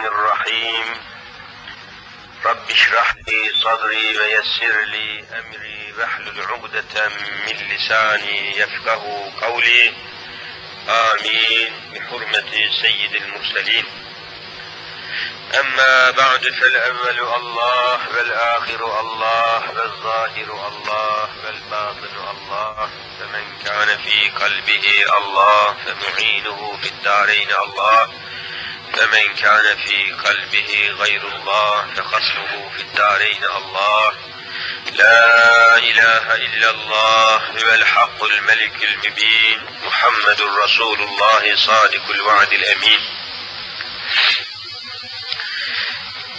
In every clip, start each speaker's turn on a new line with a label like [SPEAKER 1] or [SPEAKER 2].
[SPEAKER 1] الرحمن الرحيم. رب اشرح لي صدري ويسر لي أمري. واحلل عقدة من لساني يفقه قولي. آمين. بحرمة سيد المرسلين. أما بعد فالأول الله والآخر الله والظاهر الله والباطن الله. فمن كان في قلبه الله فمعينه في الدارين الله. فمن كان في قلبه غير الله فخصمه في الدارين الله لا إله إلا الله هو الحق الملك المبين محمد رسول الله صادق الوعد الأمين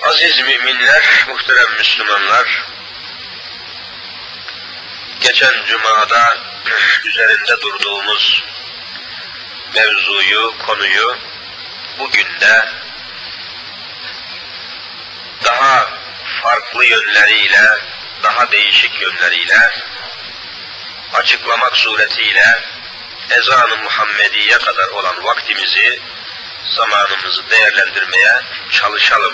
[SPEAKER 1] Aziz müminler, muhterem Müslümanlar, geçen cumada üzerinde durduğumuz mevzuyu, konuyu bugün de daha farklı yönleriyle, daha değişik yönleriyle açıklamak suretiyle ezan-ı Muhammediye kadar olan vaktimizi, zamanımızı değerlendirmeye çalışalım.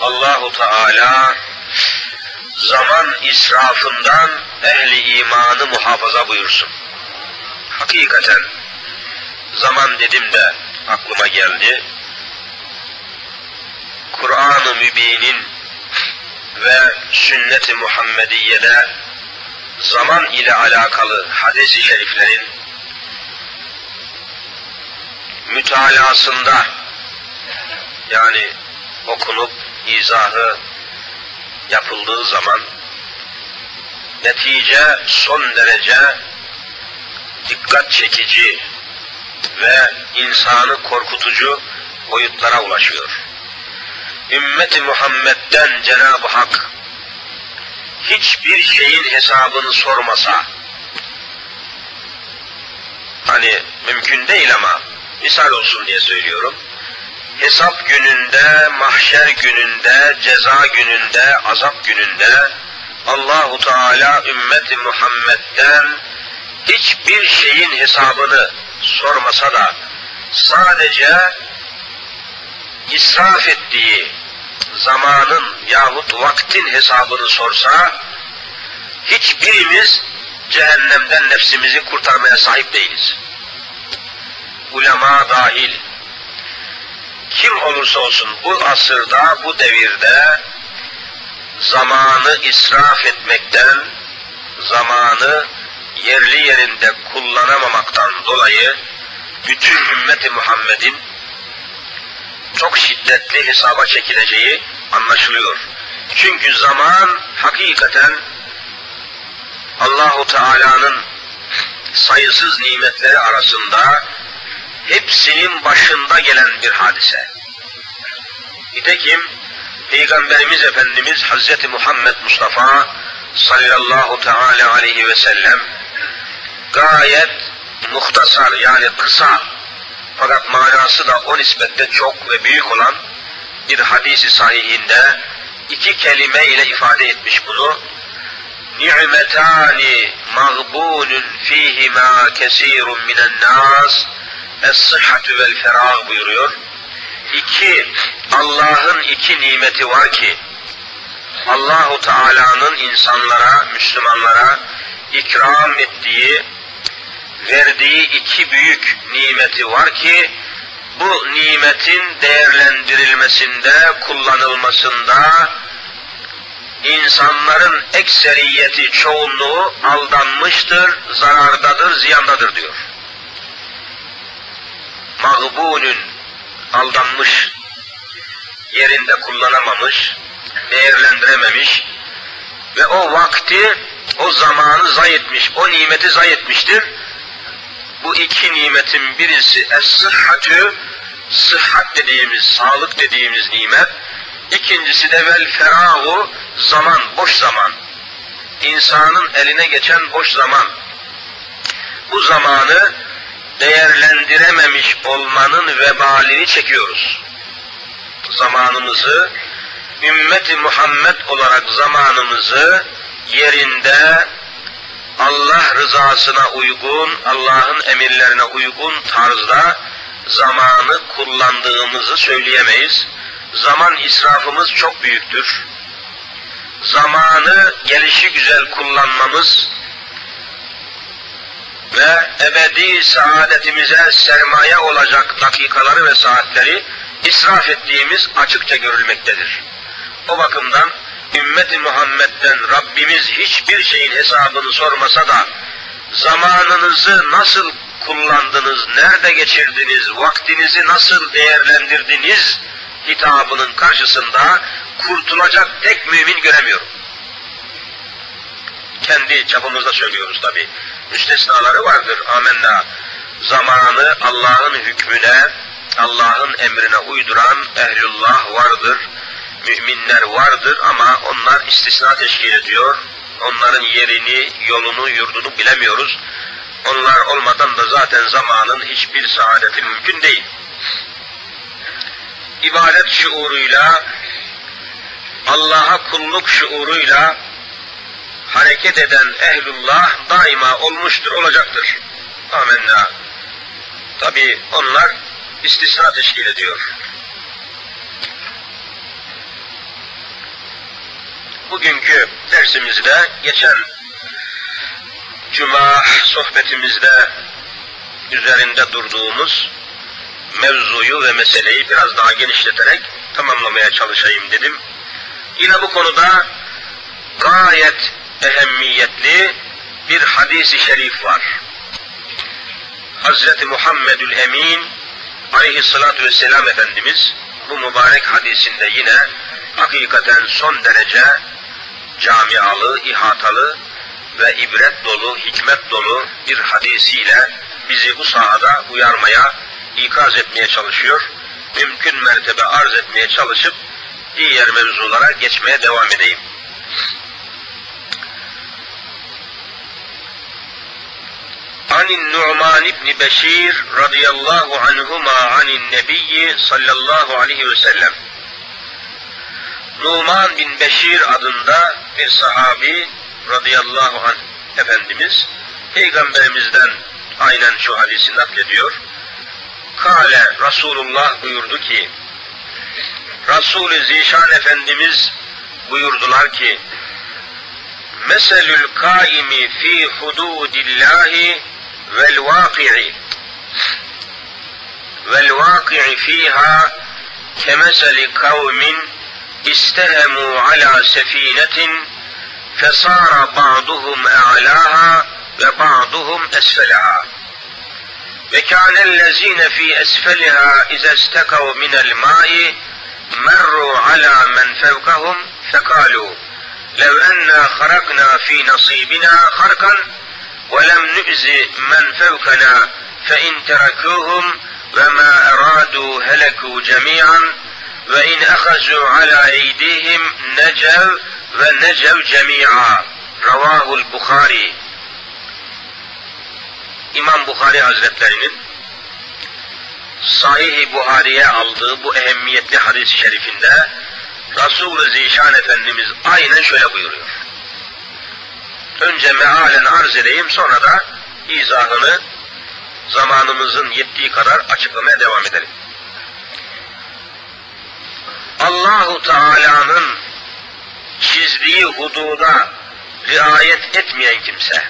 [SPEAKER 1] Allahu Teala zaman israfından ehli imanı muhafaza buyursun. Hakikaten zaman dedim de aklıma geldi. Kur'an-ı Mübin'in ve sünnet-i Muhammediye'de zaman ile alakalı hadis-i şeriflerin mütalasında yani okunup izahı yapıldığı zaman netice son derece dikkat çekici ve insanı korkutucu boyutlara ulaşıyor. Ümmeti Muhammed'den Cenab-ı Hak hiçbir şeyin hesabını sormasa hani mümkün değil ama misal olsun diye söylüyorum hesap gününde, mahşer gününde, ceza gününde, azap gününde Allahu Teala ümmeti Muhammed'den hiçbir şeyin hesabını sormasa da sadece israf ettiği zamanın yahut vaktin hesabını sorsa hiçbirimiz cehennemden nefsimizi kurtarmaya sahip değiliz. Ulema dahil, kim olursa olsun bu asırda, bu devirde zamanı israf etmekten, zamanı yerli yerinde kullanamamaktan dolayı bütün ümmeti Muhammed'in çok şiddetli hesaba çekileceği anlaşılıyor. Çünkü zaman hakikaten Allahu Teala'nın sayısız nimetleri arasında hepsinin başında gelen bir hadise. Nitekim Peygamberimiz Efendimiz Hazreti Muhammed Mustafa sallallahu teala aleyhi ve sellem gayet muhtasar yani kısa fakat manası da o nispette çok ve büyük olan bir hadisi sahihinde iki kelime ile ifade etmiş bunu. Ni'metani mağbunun fihima kesirun minen nas Es-sıhhatü vel ferah buyuruyor. İki, Allah'ın iki nimeti var ki, Allahu Teala'nın insanlara, Müslümanlara ikram ettiği, verdiği iki büyük nimeti var ki, bu nimetin değerlendirilmesinde, kullanılmasında insanların ekseriyeti, çoğunluğu aldanmıştır, zarardadır, ziyandadır diyor mağbunun aldanmış, yerinde kullanamamış, değerlendirememiş ve o vakti, o zamanı zayi etmiş, o nimeti zayi etmiştir. Bu iki nimetin birisi es-sıhhatü, sıhhat dediğimiz, sağlık dediğimiz nimet. İkincisi de vel ferahu, zaman, boş zaman. İnsanın eline geçen boş zaman. Bu zamanı değerlendirememiş olmanın vebalini çekiyoruz. Zamanımızı, ümmeti Muhammed olarak zamanımızı yerinde Allah rızasına uygun, Allah'ın emirlerine uygun tarzda zamanı kullandığımızı söyleyemeyiz. zaman israfımız çok büyüktür. Zamanı gelişi güzel kullanmamız ve ebedi saadetimize sermaye olacak dakikaları ve saatleri israf ettiğimiz açıkça görülmektedir. O bakımdan ümmeti Muhammed'den Rabbimiz hiçbir şeyin hesabını sormasa da zamanınızı nasıl kullandınız, nerede geçirdiniz, vaktinizi nasıl değerlendirdiniz hitabının karşısında kurtulacak tek mümin göremiyorum. Kendi çapımızda söylüyoruz tabi. Müstesnaları vardır. Amenna. Zamanı Allah'ın hükmüne, Allah'ın emrine uyduran ehlullah vardır. Müminler vardır ama onlar istisna teşkil ediyor. Onların yerini, yolunu, yurdunu bilemiyoruz. Onlar olmadan da zaten zamanın hiçbir saadeti mümkün değil. İbadet şuuruyla, Allah'a kulluk şuuruyla hareket eden ehlullah daima olmuştur, olacaktır. Amenna. Tabi onlar istisna teşkil ediyor. Bugünkü dersimizde geçen Cuma sohbetimizde üzerinde durduğumuz mevzuyu ve meseleyi biraz daha genişleterek tamamlamaya çalışayım dedim. Yine bu konuda gayet ehemmiyetli bir hadisi şerif var. Hazreti Muhammedül Emin aleyhissalatü vesselam Efendimiz bu mübarek hadisinde yine hakikaten son derece camialı, ihatalı ve ibret dolu, hikmet dolu bir hadisiyle bizi bu sahada uyarmaya, ikaz etmeye çalışıyor. Mümkün mertebe arz etmeye çalışıp diğer mevzulara geçmeye devam edeyim. Anin Nu'man İbni Beşir radıyallahu anhuma anin Nebiyyi sallallahu aleyhi ve sellem. Numan bin Beşir adında bir sahabi radıyallahu anh Efendimiz Peygamberimizden aynen şu hadisi naklediyor. Kale Resulullah buyurdu ki Resul-i Zişan Efendimiz buyurdular ki Meselül kaimi fi hududillahi vel vaki'i vel vaki'i fiha kemeseli kavmin استلموا على سفينة فصار بعضهم أعلاها وبعضهم أسفلها. وكان الذين في أسفلها إذا استكوا من الماء مروا على من فوقهم فقالوا لو أنا خرقنا في نصيبنا خرقا ولم نؤذي من فوقنا فإن تركوهم وما أرادوا هلكوا جميعا ve in ehazu ala eydihim necev ve necev cemi'a. Ravahul Bukhari. İmam Bukhari Hazretlerinin Sahih-i Buhari'ye aldığı bu ehemmiyetli hadis-i şerifinde Resul-i Zişan Efendimiz aynen şöyle buyuruyor. Önce mealen arz edeyim sonra da izahını zamanımızın yettiği kadar açıklamaya devam edelim. Allahu Teala'nın çizdiği hududa riayet etmeyen kimse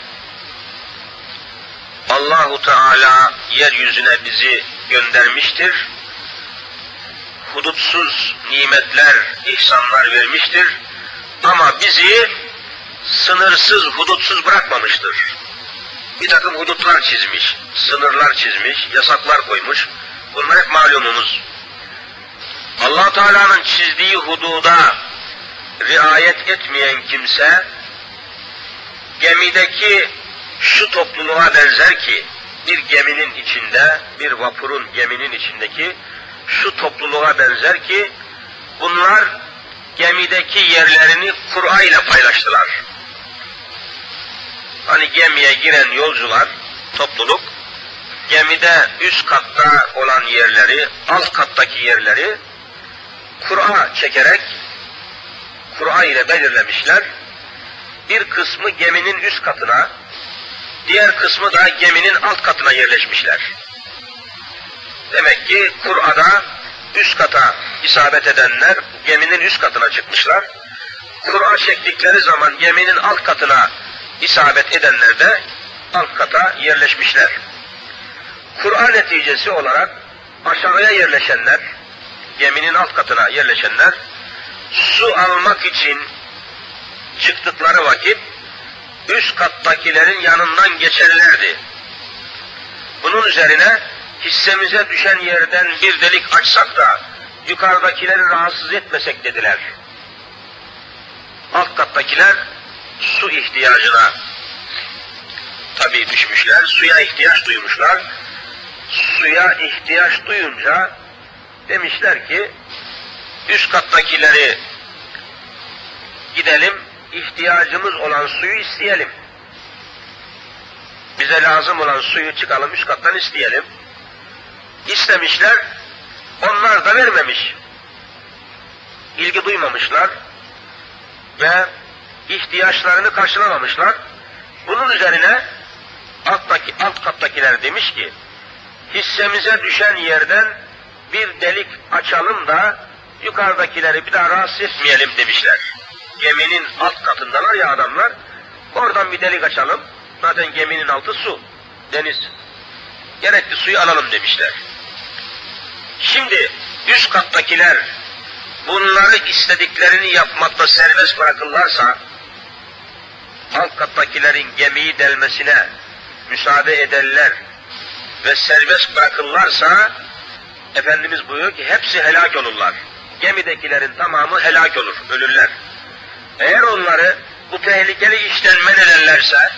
[SPEAKER 1] Allahu Teala yeryüzüne bizi göndermiştir. Hudutsuz nimetler, ihsanlar vermiştir. Ama bizi sınırsız, hudutsuz bırakmamıştır. Bir takım hudutlar çizmiş, sınırlar çizmiş, yasaklar koymuş. Bunlar hep malumumuz allah Teala'nın çizdiği hududa riayet etmeyen kimse gemideki şu topluluğa benzer ki bir geminin içinde, bir vapurun geminin içindeki şu topluluğa benzer ki bunlar gemideki yerlerini Kur'a ile paylaştılar. Hani gemiye giren yolcular, topluluk, gemide üst katta olan yerleri, alt kattaki yerleri Kur'a çekerek Kur'a ile belirlemişler. Bir kısmı geminin üst katına, diğer kısmı da geminin alt katına yerleşmişler. Demek ki Kur'a'da üst kata isabet edenler geminin üst katına çıkmışlar. Kur'a çektikleri zaman geminin alt katına isabet edenler de alt kata yerleşmişler. Kur'a neticesi olarak aşağıya yerleşenler, geminin alt katına yerleşenler, su almak için çıktıkları vakit üst kattakilerin yanından geçerlerdi. Bunun üzerine hissemize düşen yerden bir delik açsak da yukarıdakileri rahatsız etmesek dediler. Alt kattakiler su ihtiyacına tabii düşmüşler, suya ihtiyaç duymuşlar. Suya ihtiyaç duyunca demişler ki üst kattakileri gidelim ihtiyacımız olan suyu isteyelim. Bize lazım olan suyu çıkalım üst kattan isteyelim. İstemişler, onlar da vermemiş. İlgi duymamışlar ve ihtiyaçlarını karşılamamışlar. Bunun üzerine alttaki, alt kattakiler demiş ki, hissemize düşen yerden bir delik açalım da yukarıdakileri bir daha rahatsız etmeyelim demişler. Geminin alt katındalar ya adamlar, oradan bir delik açalım, zaten geminin altı su, deniz. Gerekli suyu alalım demişler. Şimdi üst kattakiler bunları istediklerini yapmakta serbest bırakırlarsa, alt kattakilerin gemiyi delmesine müsaade ederler ve serbest bırakırlarsa, Efendimiz buyuruyor ki hepsi helak olurlar. Gemidekilerin tamamı helak olur, ölürler. Eğer onları bu tehlikeli işten men ederlerse,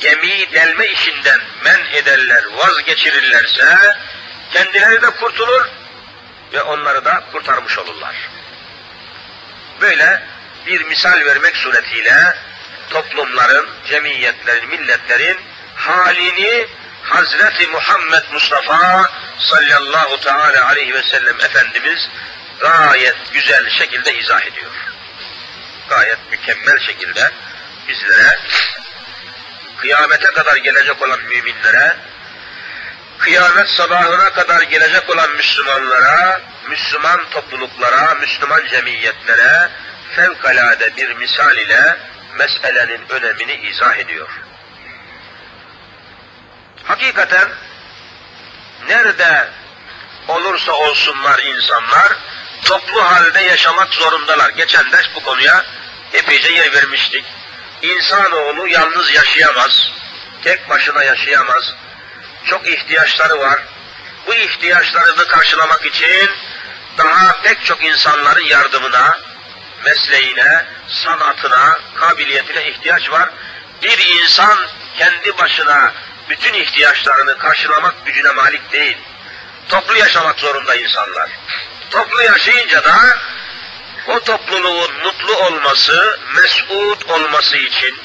[SPEAKER 1] gemiyi delme işinden men ederler, vazgeçirirlerse, kendileri de kurtulur ve onları da kurtarmış olurlar. Böyle bir misal vermek suretiyle toplumların, cemiyetlerin, milletlerin halini Hazreti Muhammed Mustafa sallallahu teala aleyhi ve sellem Efendimiz gayet güzel şekilde izah ediyor. Gayet mükemmel şekilde bizlere kıyamete kadar gelecek olan müminlere kıyamet sabahına kadar gelecek olan Müslümanlara, Müslüman topluluklara, Müslüman cemiyetlere fevkalade bir misal ile meselenin önemini izah ediyor. Hakikaten nerede olursa olsunlar insanlar toplu halde yaşamak zorundalar. Geçen ders bu konuya epeyce yer vermiştik. İnsanoğlu yalnız yaşayamaz, tek başına yaşayamaz çok ihtiyaçları var. Bu ihtiyaçlarını karşılamak için daha pek çok insanların yardımına, mesleğine, sanatına, kabiliyetine ihtiyaç var. Bir insan kendi başına bütün ihtiyaçlarını karşılamak gücüne malik değil. Toplu yaşamak zorunda insanlar. Toplu yaşayınca da o topluluğun mutlu olması, mesut olması için,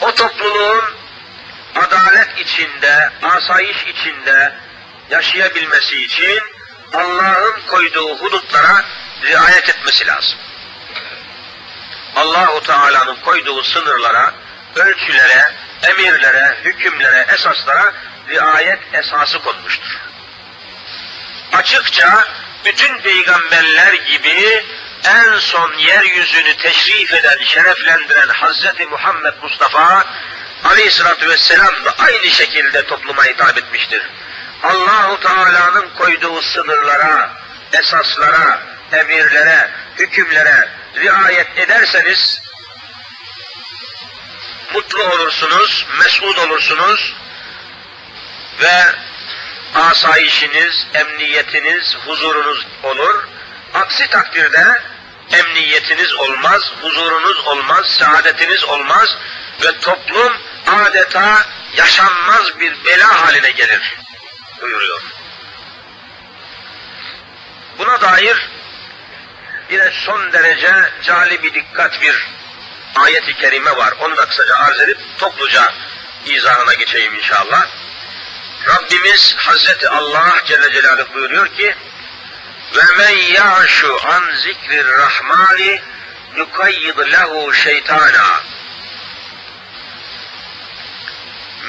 [SPEAKER 1] o topluluğun adalet içinde, asayiş içinde yaşayabilmesi için Allah'ın koyduğu hudutlara riayet etmesi lazım. Allahu Teala'nın koyduğu sınırlara, ölçülere, emirlere, hükümlere, esaslara riayet esası konmuştur. Açıkça bütün peygamberler gibi en son yeryüzünü teşrif eden, şereflendiren Hazreti Muhammed Mustafa Aleyhisselatü Vesselam da aynı şekilde topluma hitap etmiştir. Allahu Teala'nın koyduğu sınırlara, esaslara, emirlere, hükümlere riayet ederseniz mutlu olursunuz, mesut olursunuz ve asayişiniz, emniyetiniz, huzurunuz olur. Aksi takdirde emniyetiniz olmaz, huzurunuz olmaz, saadetiniz olmaz ve toplum adeta yaşanmaz bir bela haline gelir buyuruyor. Buna dair yine son derece cali bir dikkat bir ayet-i kerime var. Onu da kısaca arz edip topluca izahına geçeyim inşallah. Rabbimiz Hazreti Allah Celle Celaluhu buyuruyor ki ve men ya'şu an zikrir rahmani yukayyid lehu şeytana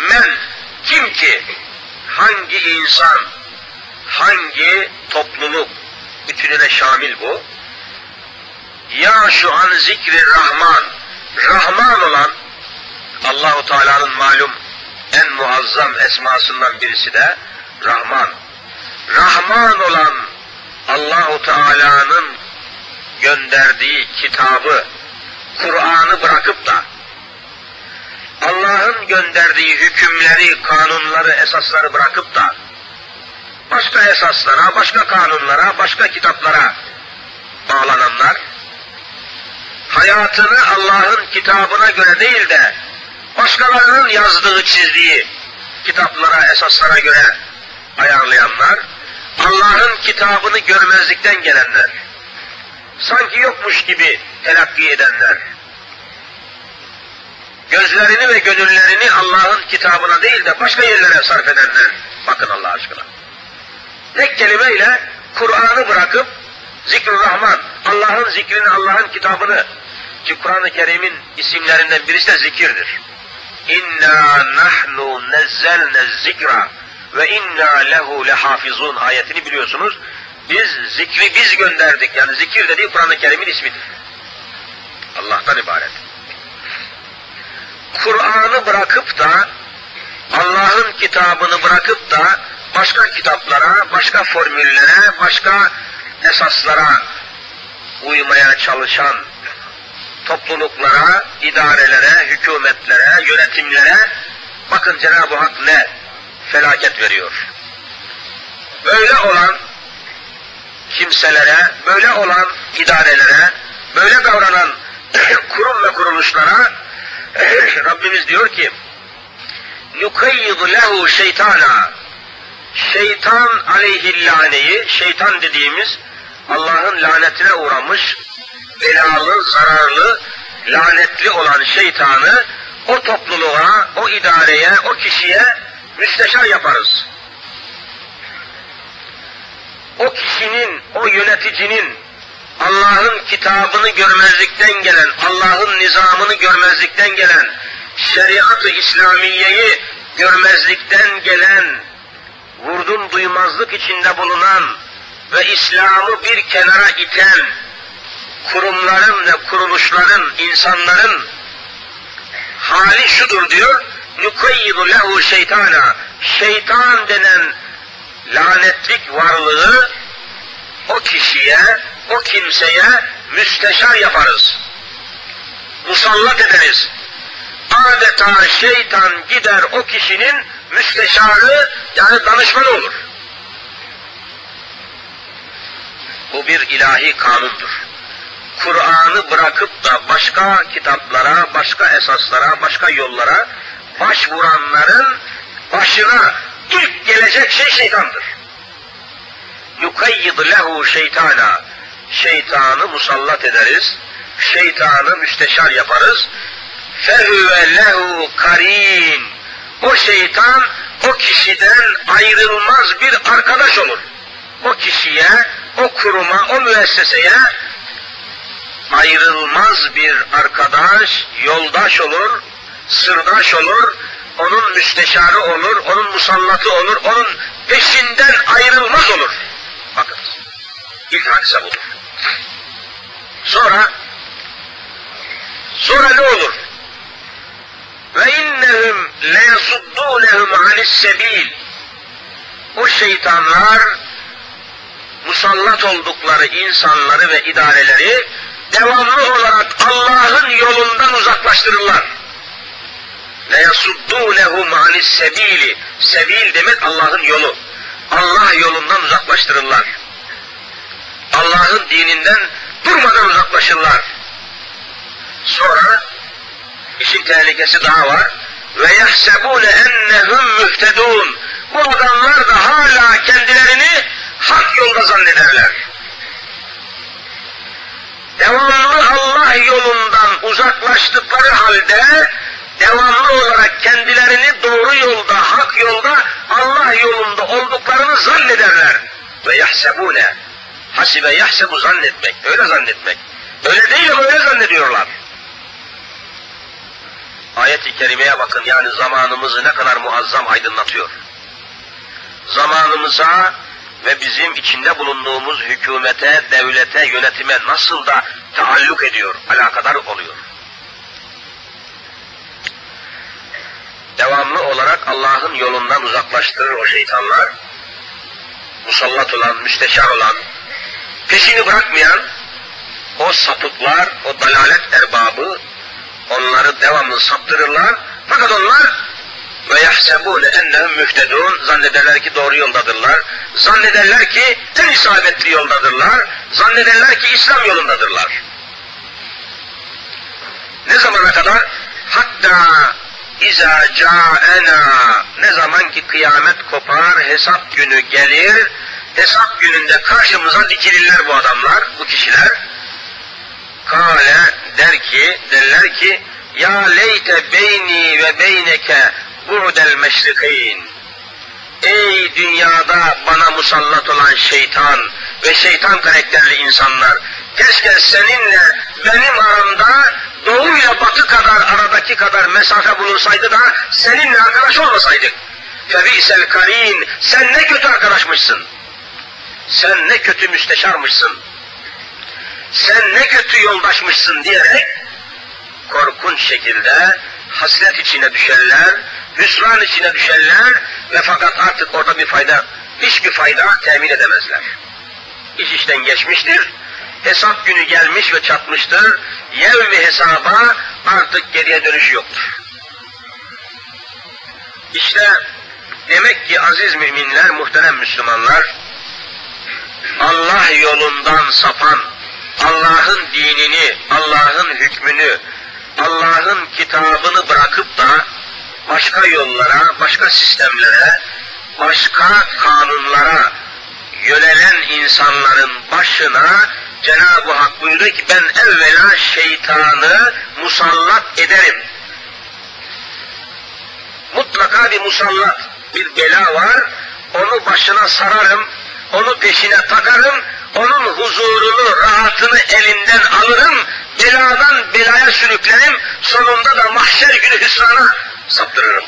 [SPEAKER 1] men kim ki hangi insan hangi topluluk bütününe şamil bu? Ya şu an zikri Rahman, Rahman olan Allahu Teala'nın malum en muazzam esmasından birisi de Rahman. Rahman olan Allahu Teala'nın gönderdiği kitabı, Kur'an'ı bırakıp da Allah'ın gönderdiği hükümleri, kanunları, esasları bırakıp da başka esaslara, başka kanunlara, başka kitaplara bağlananlar, hayatını Allah'ın kitabına göre değil de başkalarının yazdığı, çizdiği kitaplara, esaslara göre ayarlayanlar, Allah'ın kitabını görmezlikten gelenler, sanki yokmuş gibi telakki edenler, gözlerini ve gönüllerini Allah'ın kitabına değil de başka yerlere sarf edenler, bakın Allah aşkına. Tek kelimeyle Kur'an'ı bırakıp zikr Rahman, Allah'ın zikrini, Allah'ın kitabını ki Kur'an-ı Kerim'in isimlerinden birisi de zikirdir. İnna nahnu nezzelne zikra ve inna lehu lehafizun ayetini biliyorsunuz. Biz zikri biz gönderdik. Yani zikir dediği Kur'an-ı Kerim'in ismidir. Allah'tan ibaret. Kur'an'ı bırakıp da Allah'ın kitabını bırakıp da başka kitaplara, başka formüllere, başka esaslara uymaya çalışan topluluklara, idarelere, hükümetlere, yönetimlere bakın Cenab-ı Hak ne felaket veriyor. Böyle olan kimselere, böyle olan idarelere, böyle davranan kurum ve kuruluşlara Rabbimiz diyor ki yukayyidu lehu şeytana şeytan aleyhillaneyi, şeytan dediğimiz Allah'ın lanetine uğramış, belalı, zararlı, lanetli olan şeytanı o topluluğa, o idareye, o kişiye müsteşar yaparız. O kişinin, o yöneticinin Allah'ın kitabını görmezlikten gelen, Allah'ın nizamını görmezlikten gelen, şeriat-ı İslamiye'yi görmezlikten gelen, vurdum duymazlık içinde bulunan ve İslam'ı bir kenara iten kurumların ve kuruluşların, insanların hali şudur diyor, nukayyidu lehu şeytana, şeytan denen lanetlik varlığı o kişiye, o kimseye müsteşar yaparız. Musallat ederiz. Adeta şeytan gider o kişinin müsteşarı yani danışmanı olur. Bu bir ilahi kanundur. Kur'an'ı bırakıp da başka kitaplara, başka esaslara, başka yollara başvuranların başına ilk gelecek şey şeytandır. Yukayyid lehu şeytana. Şeytanı musallat ederiz. Şeytanı müsteşar yaparız. Fehüve lehu karin. O şeytan o kişiden ayrılmaz bir arkadaş olur. O kişiye, o kuruma, o müesseseye ayrılmaz bir arkadaş, yoldaş olur, sırdaş olur, onun müsteşarı olur, onun musallatı olur, onun peşinden ayrılmaz olur. Bakın, ilk hadise budur. Sonra, sonra ne olur? Ve innehum leyesuddûnehum anis sebil. O şeytanlar musallat oldukları insanları ve idareleri devamlı olarak Allah'ın yolundan uzaklaştırırlar. Ve yasuddûnehum anis sebili. Sebil demek Allah'ın yolu. Allah yolundan uzaklaştırırlar. Allah'ın dininden durmadan uzaklaşırlar. Sonra işin tehlikesi daha var. Ve yahsebûne ennehum mühtedûn. Bu adamlar da hala kendilerini hak yolda zannederler devamlı Allah yolundan uzaklaştıkları halde devamlı olarak kendilerini doğru yolda, hak yolda, Allah yolunda olduklarını zannederler. Ve yahsebune. Hasibe yahsebu zannetmek, öyle zannetmek. Öyle değil ama öyle zannediyorlar. Ayet-i kerimeye bakın yani zamanımızı ne kadar muazzam aydınlatıyor. Zamanımıza ve bizim içinde bulunduğumuz hükümete, devlete, yönetime nasıl da taalluk ediyor, alakadar oluyor. Devamlı olarak Allah'ın yolundan uzaklaştırır o şeytanlar. Musallat olan, müsteşar olan, peşini bırakmayan o sapıklar, o dalalet erbabı onları devamlı saptırırlar. Fakat onlar ve yahsebûne ennehum mühtedûn zannederler ki doğru yoldadırlar. Zannederler ki en isabetli yoldadırlar. Zannederler ki İslam yolundadırlar. Ne zamana kadar? Hatta İza ca'ena ne zaman ki kıyamet kopar, hesap günü gelir, hesap gününde karşımıza dikilirler bu adamlar, bu kişiler. Kale der ki, derler ki, ya leyte beyni ve beyneke bu'del meşrikayn. Ey dünyada bana musallat olan şeytan ve şeytan karakterli insanlar, keşke seninle benim aramda doğu ile batı kadar aradaki kadar mesafe bulunsaydı da seninle arkadaş olmasaydık. Febi'sel karin, sen ne kötü arkadaşmışsın. Sen ne kötü müsteşarmışsın. Sen ne kötü yoldaşmışsın diyerek korkunç şekilde hasret içine düşerler, hüsran içine düşerler ve fakat artık orada bir fayda, hiçbir fayda temin edemezler. İş işten geçmiştir, hesap günü gelmiş ve çatmıştır, yevmi hesaba artık geriye dönüş yoktur. İşte demek ki aziz müminler, muhterem Müslümanlar, Allah yolundan sapan, Allah'ın dinini, Allah'ın hükmünü, Allah'ın kitabını bırakıp da başka yollara, başka sistemlere, başka kanunlara yönelen insanların başına Cenab-ı Hak buyurdu ki ben evvela şeytanı musallat ederim. Mutlaka bir musallat, bir bela var, onu başına sararım, onu peşine takarım, onun huzurunu, rahatını elinden alırım, beladan belaya sürüklerim, sonunda da mahşer günü hüsrana saptırırım.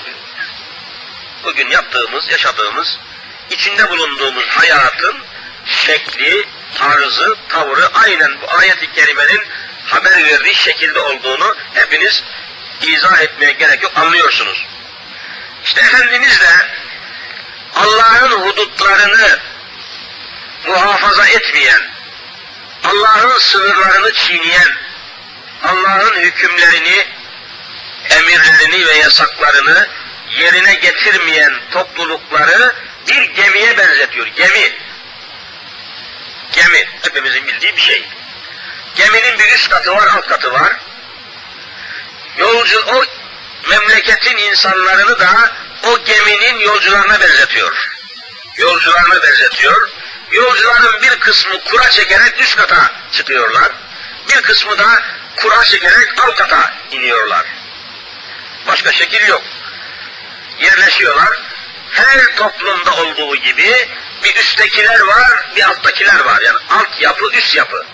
[SPEAKER 1] Bugün yaptığımız, yaşadığımız, içinde bulunduğumuz hayatın şekli, tarzı, tavrı aynen bu ayet-i kerimenin haber verdiği şekilde olduğunu hepiniz izah etmeye gerek yok, anlıyorsunuz. İşte Efendimiz de Allah'ın hudutlarını muhafaza etmeyen, Allah'ın sınırlarını çiğneyen, Allah'ın hükümlerini, emirlerini ve yasaklarını yerine getirmeyen toplulukları bir gemiye benzetiyor. Gemi. Gemi. Hepimizin bildiği bir şey. Geminin bir üst katı var, alt katı var. Yolcu, o memleketin insanlarını da o geminin yolcularına benzetiyor. Yolcularına benzetiyor. Yolcuların bir kısmı kura çekerek üst kata çıkıyorlar. Bir kısmı da kura çekerek alt kata iniyorlar. Başka şekil yok. Yerleşiyorlar. Her toplumda olduğu gibi bir üsttekiler var, bir alttakiler var. Yani alt yapı, üst yapı.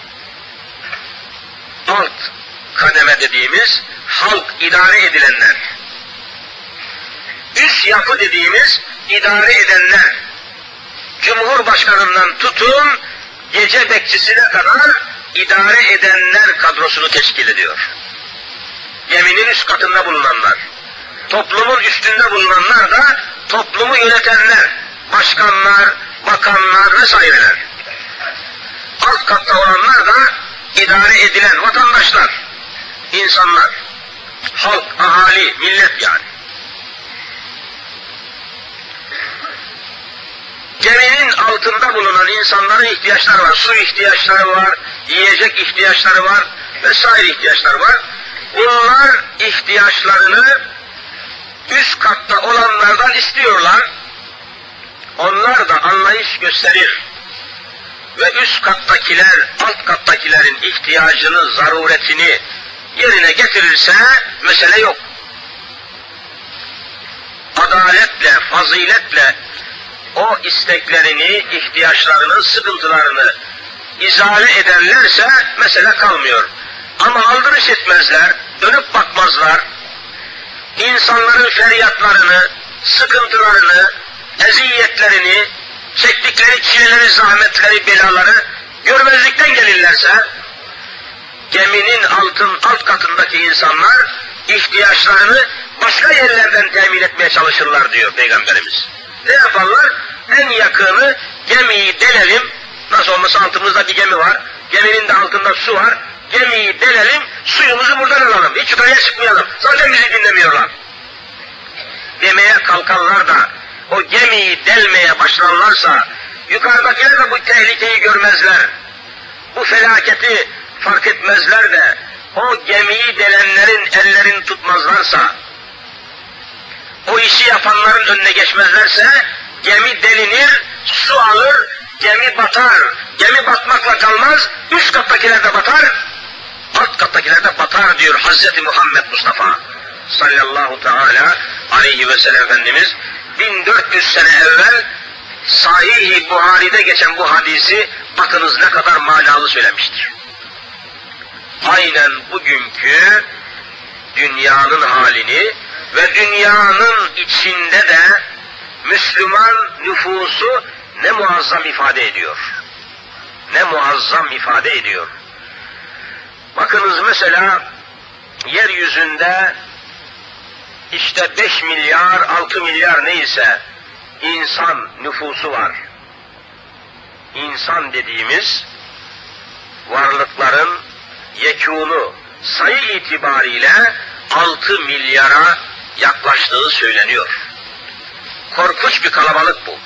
[SPEAKER 1] Alt kademe dediğimiz halk idare edilenler. Üst yapı dediğimiz idare edenler. Cumhurbaşkanından tutun gece bekçisine kadar idare edenler kadrosunu teşkil ediyor. Geminin üst katında bulunanlar. Toplumun üstünde bulunanlar da toplumu yönetenler, başkanlar, bakanlar vesaireler. Alt katta olanlar da idare edilen vatandaşlar, insanlar, halk, ahali, millet yani. Geminin altında bulunan insanların ihtiyaçları var. Su ihtiyaçları var, yiyecek ihtiyaçları var, vesaire ihtiyaçları var. Bunlar ihtiyaçlarını üst katta olanlardan istiyorlar. Onlar da anlayış gösterir. Ve üst kattakiler, alt kattakilerin ihtiyacını, zaruretini yerine getirirse mesele yok. Adaletle, faziletle o isteklerini, ihtiyaçlarını, sıkıntılarını izale ederlerse mesele kalmıyor. Ama aldırış etmezler, dönüp bakmazlar. İnsanların feryatlarını, sıkıntılarını, eziyetlerini, çektikleri çileleri, zahmetleri, belaları görmezlikten gelirlerse, geminin altın alt katındaki insanlar ihtiyaçlarını başka yerlerden temin etmeye çalışırlar diyor Peygamberimiz. Ne yaparlar? En yakını gemiyi delelim, nasıl olmasa altımızda bir gemi var, geminin de altında su var, gemiyi delelim, suyumuzu buradan alalım, hiç yukarıya çıkmayalım, zaten bizi dinlemiyorlar. Demeye kalkarlar da, o gemiyi delmeye başlarlarsa, yukarıdakiler de bu tehlikeyi görmezler. Bu felaketi fark etmezler de, o gemiyi delenlerin ellerini tutmazlarsa, o işi yapanların önüne geçmezlerse, gemi delinir, su alır, gemi batar. Gemi batmakla kalmaz, üst kattakiler de batar, alt kattakiler de batar diyor Hazreti Muhammed Mustafa sallallahu teala aleyhi ve sellem Efendimiz 1400 sene evvel Sahih-i Buhari'de geçen bu hadisi bakınız ne kadar manalı söylemiştir. Aynen bugünkü dünyanın halini ve dünyanın içinde de Müslüman nüfusu ne muazzam ifade ediyor. Ne muazzam ifade ediyor. Bakınız mesela yeryüzünde işte 5 milyar, 6 milyar neyse insan nüfusu var. İnsan dediğimiz varlıkların yekûnu sayı itibariyle 6 milyara yaklaştığı söyleniyor. Korkunç bir kalabalık bu.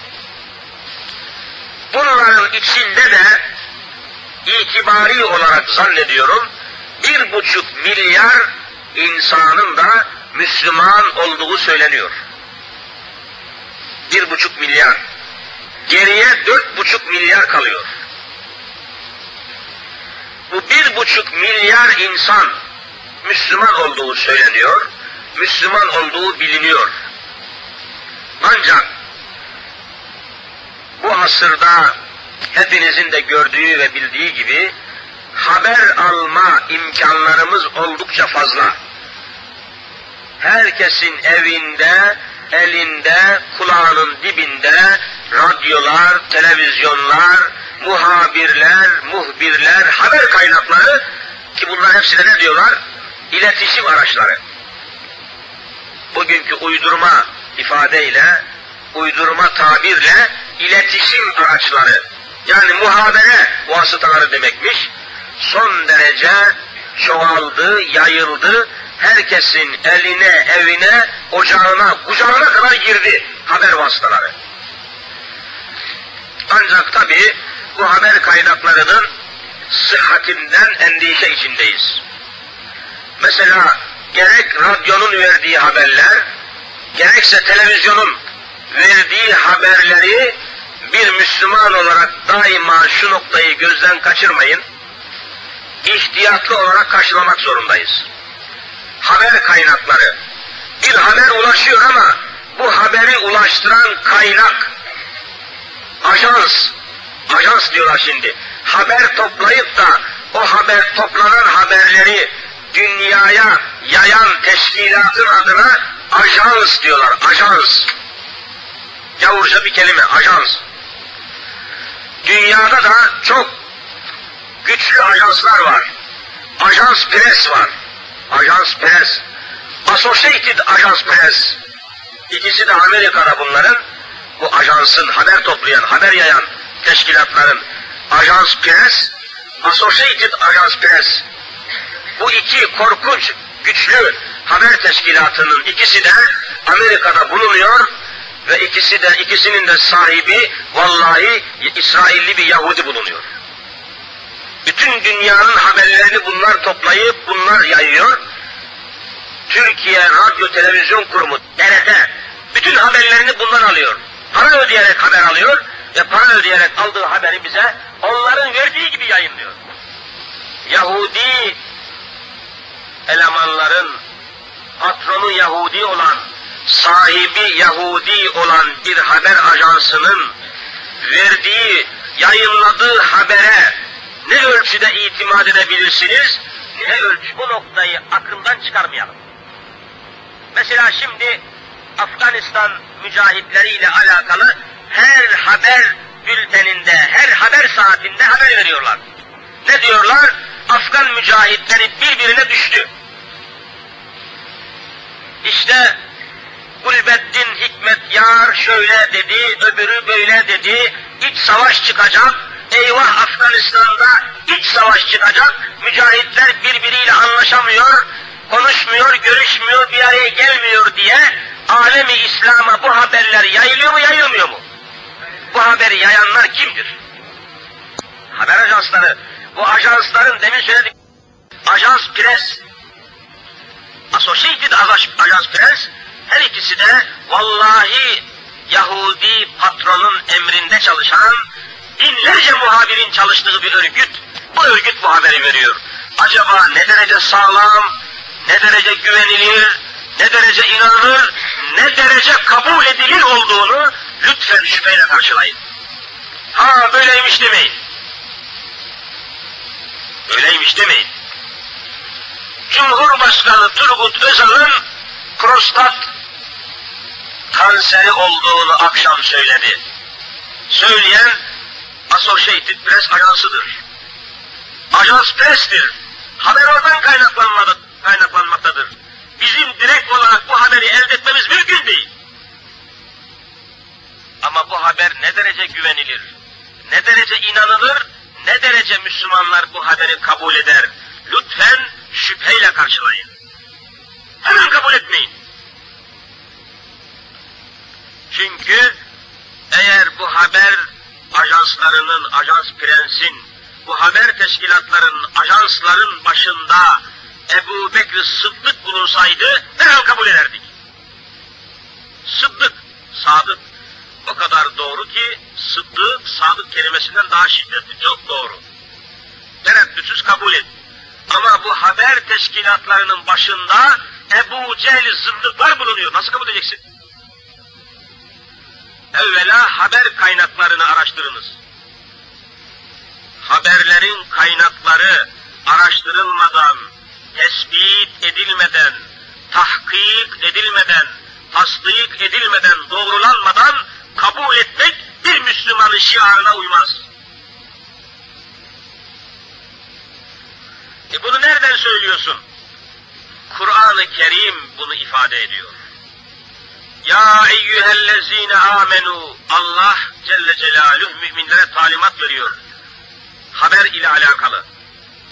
[SPEAKER 1] Bunların içinde de itibari olarak zannediyorum bir buçuk milyar insanın da Müslüman olduğu söyleniyor. Bir buçuk milyar. Geriye dört buçuk milyar kalıyor. Bu bir buçuk milyar insan Müslüman olduğu söyleniyor. Müslüman olduğu biliniyor. Ancak bu asırda hepinizin de gördüğü ve bildiği gibi haber alma imkanlarımız oldukça fazla. Herkesin evinde, elinde, kulağının dibinde radyolar, televizyonlar, muhabirler, muhbirler, haber kaynakları ki bunlar hepsine ne diyorlar? İletişim araçları. Bugünkü uydurma ifadeyle, uydurma tabirle iletişim araçları yani muhabere vasıtaları demekmiş. Son derece çoğaldı, yayıldı. Herkesin eline, evine, ocağına, kucağına kadar girdi haber vasıtaları. Ancak tabi bu haber kaynaklarının sıhhatinden endişe içindeyiz. Mesela gerek radyonun verdiği haberler, gerekse televizyonun verdiği haberleri bir Müslüman olarak daima şu noktayı gözden kaçırmayın. İhtiyatlı olarak karşılamak zorundayız. Haber kaynakları. Bir haber ulaşıyor ama bu haberi ulaştıran kaynak, ajans, ajans diyorlar şimdi. Haber toplayıp da o haber toplanan haberleri dünyaya yayan teşkilatın adına ajans diyorlar, ajans. Yavurca bir kelime, ajans. Dünyada da çok güçlü ajanslar var. Ajans Press var. Ajans Press. Associated Ajans Press. İkisi de Amerika'da bunların. Bu ajansın haber toplayan, haber yayan teşkilatların Ajans Press, Associated Ajans Press. Bu iki korkunç, güçlü haber teşkilatının ikisi de Amerika'da bulunuyor ve ikisi de ikisinin de sahibi vallahi İsrailli bir Yahudi bulunuyor. Bütün dünyanın haberlerini bunlar toplayıp bunlar yayıyor. Türkiye Radyo Televizyon Kurumu TRT bütün haberlerini bundan alıyor. Para ödeyerek haber alıyor ve para ödeyerek aldığı haberi bize onların verdiği gibi yayınlıyor. Yahudi elemanların patronu Yahudi olan sahibi Yahudi olan bir haber ajansının verdiği, yayınladığı habere ne ölçüde itimat edebilirsiniz, ne ölçü bu noktayı aklından çıkarmayalım. Mesela şimdi Afganistan mücahitleriyle alakalı her haber bülteninde, her haber saatinde haber veriyorlar. Ne diyorlar? Afgan mücahitleri birbirine düştü. İşte Gulbeddin Hikmet Yar şöyle dedi, öbürü böyle dedi, iç savaş çıkacak, eyvah Afganistan'da iç savaş çıkacak, mücahitler birbiriyle anlaşamıyor, konuşmuyor, görüşmüyor, bir araya gelmiyor diye alemi İslam'a bu haberler yayılıyor mu, yayılmıyor mu? Bu haberi yayanlar kimdir? Haber ajansları. Bu ajansların demin söyledik. Ajans Press, Associated Ajans Press, her ikisi de vallahi Yahudi patronun emrinde çalışan binlerce muhabirin çalıştığı bir örgüt. Bu örgüt bu haberi veriyor. Acaba ne derece sağlam, ne derece güvenilir, ne derece inanılır, ne derece kabul edilir olduğunu lütfen şüpheyle karşılayın. Ha böyleymiş demeyin. Öyleymiş demeyin. Cumhurbaşkanı Turgut Özal'ın prostat kanseri olduğunu akşam söyledi. Söyleyen Associated Press ajansıdır. Ajans Press'tir. Haber oradan kaynaklanmaktadır. Bizim direkt olarak bu haberi elde etmemiz mümkün değil. Ama bu haber ne derece güvenilir, ne derece inanılır, ne derece Müslümanlar bu haberi kabul eder. Lütfen şüpheyle karşılayın. Hemen kabul etmeyin. Çünkü eğer bu haber ajanslarının, ajans prensin, bu haber teşkilatlarının, ajansların başında Ebu Bekir Sıddık bulunsaydı derhal kabul ederdik. Sıddık, sadık. O kadar doğru ki sıddık, sadık kelimesinden daha şiddetli, çok doğru. Tereddütsüz kabul et. Ama bu haber teşkilatlarının başında Ebu Cehil zındıklar bulunuyor. Nasıl kabul edeceksin? Evvela haber kaynaklarını araştırınız. Haberlerin kaynakları araştırılmadan, tespit edilmeden, tahkik edilmeden, tasdik edilmeden, doğrulanmadan kabul etmek bir Müslümanın şiarına uymaz. E bunu nereden söylüyorsun? Kur'an-ı Kerim bunu ifade ediyor. Ya eyyühellezine amenu Allah Celle Celaluhu müminlere talimat veriyor. Haber ile alakalı.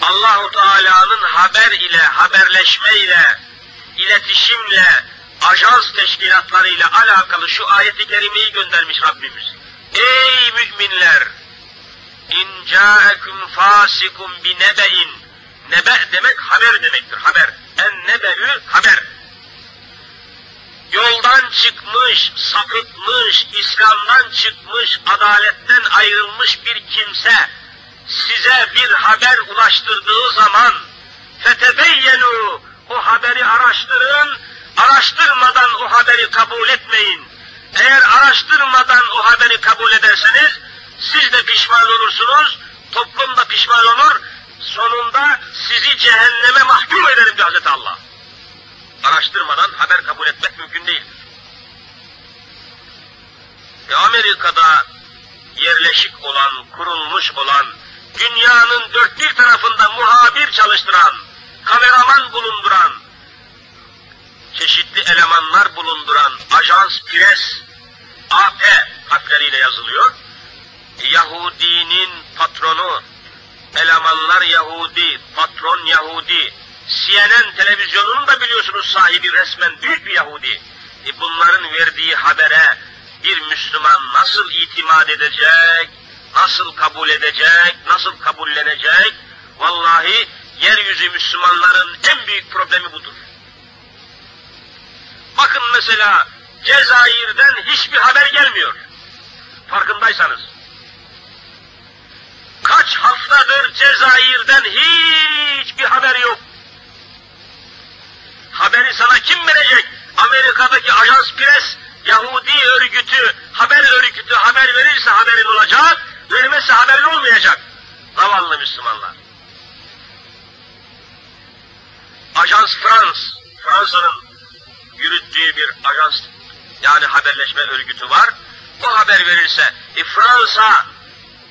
[SPEAKER 1] Allahu Teala'nın haber ile, haberleşme ile, iletişimle, ajans teşkilatlarıyla alakalı şu ayeti kerimeyi göndermiş Rabbimiz. Ey müminler! İn ca'ekum fasikum bi nebe'in. Nebe demek haber demektir, haber. En nebe'ü haber. Yoldan çıkmış, sapıtmış, İslam'dan çıkmış, adaletten ayrılmış bir kimse size bir haber ulaştırdığı zaman fetebeyyenu o haberi araştırın, araştırmadan o haberi kabul etmeyin. Eğer araştırmadan o haberi kabul ederseniz siz de pişman olursunuz, toplum da pişman olur, sonunda sizi cehenneme mahkum ederim diyor Hazreti Allah. Araştırmadan haber kabul etmek mümkün değil. Ve Amerika'da yerleşik olan, kurulmuş olan, dünyanın dört bir tarafında muhabir çalıştıran, kameraman bulunduran, çeşitli elemanlar bulunduran ajans pres AP harfleriyle yazılıyor. Yahudinin patronu, elemanlar Yahudi, patron Yahudi, CNN televizyonunun da biliyorsunuz sahibi resmen büyük bir Yahudi. E bunların verdiği habere bir Müslüman nasıl itimat edecek, nasıl kabul edecek, nasıl kabullenecek? Vallahi yeryüzü Müslümanların en büyük problemi budur. Bakın mesela Cezayir'den hiçbir haber gelmiyor. Farkındaysanız. Kaç haftadır Cezayir'den hiçbir haber yok. Haberi sana kim verecek? Amerika'daki Ajans Press, Yahudi örgütü, haber örgütü haber verirse haberin olacak, vermezse haberin olmayacak. Zavallı Müslümanlar. Ajans France, Fransa'nın yürüttüğü bir ajans yani haberleşme örgütü var. o haber verirse, e, Fransa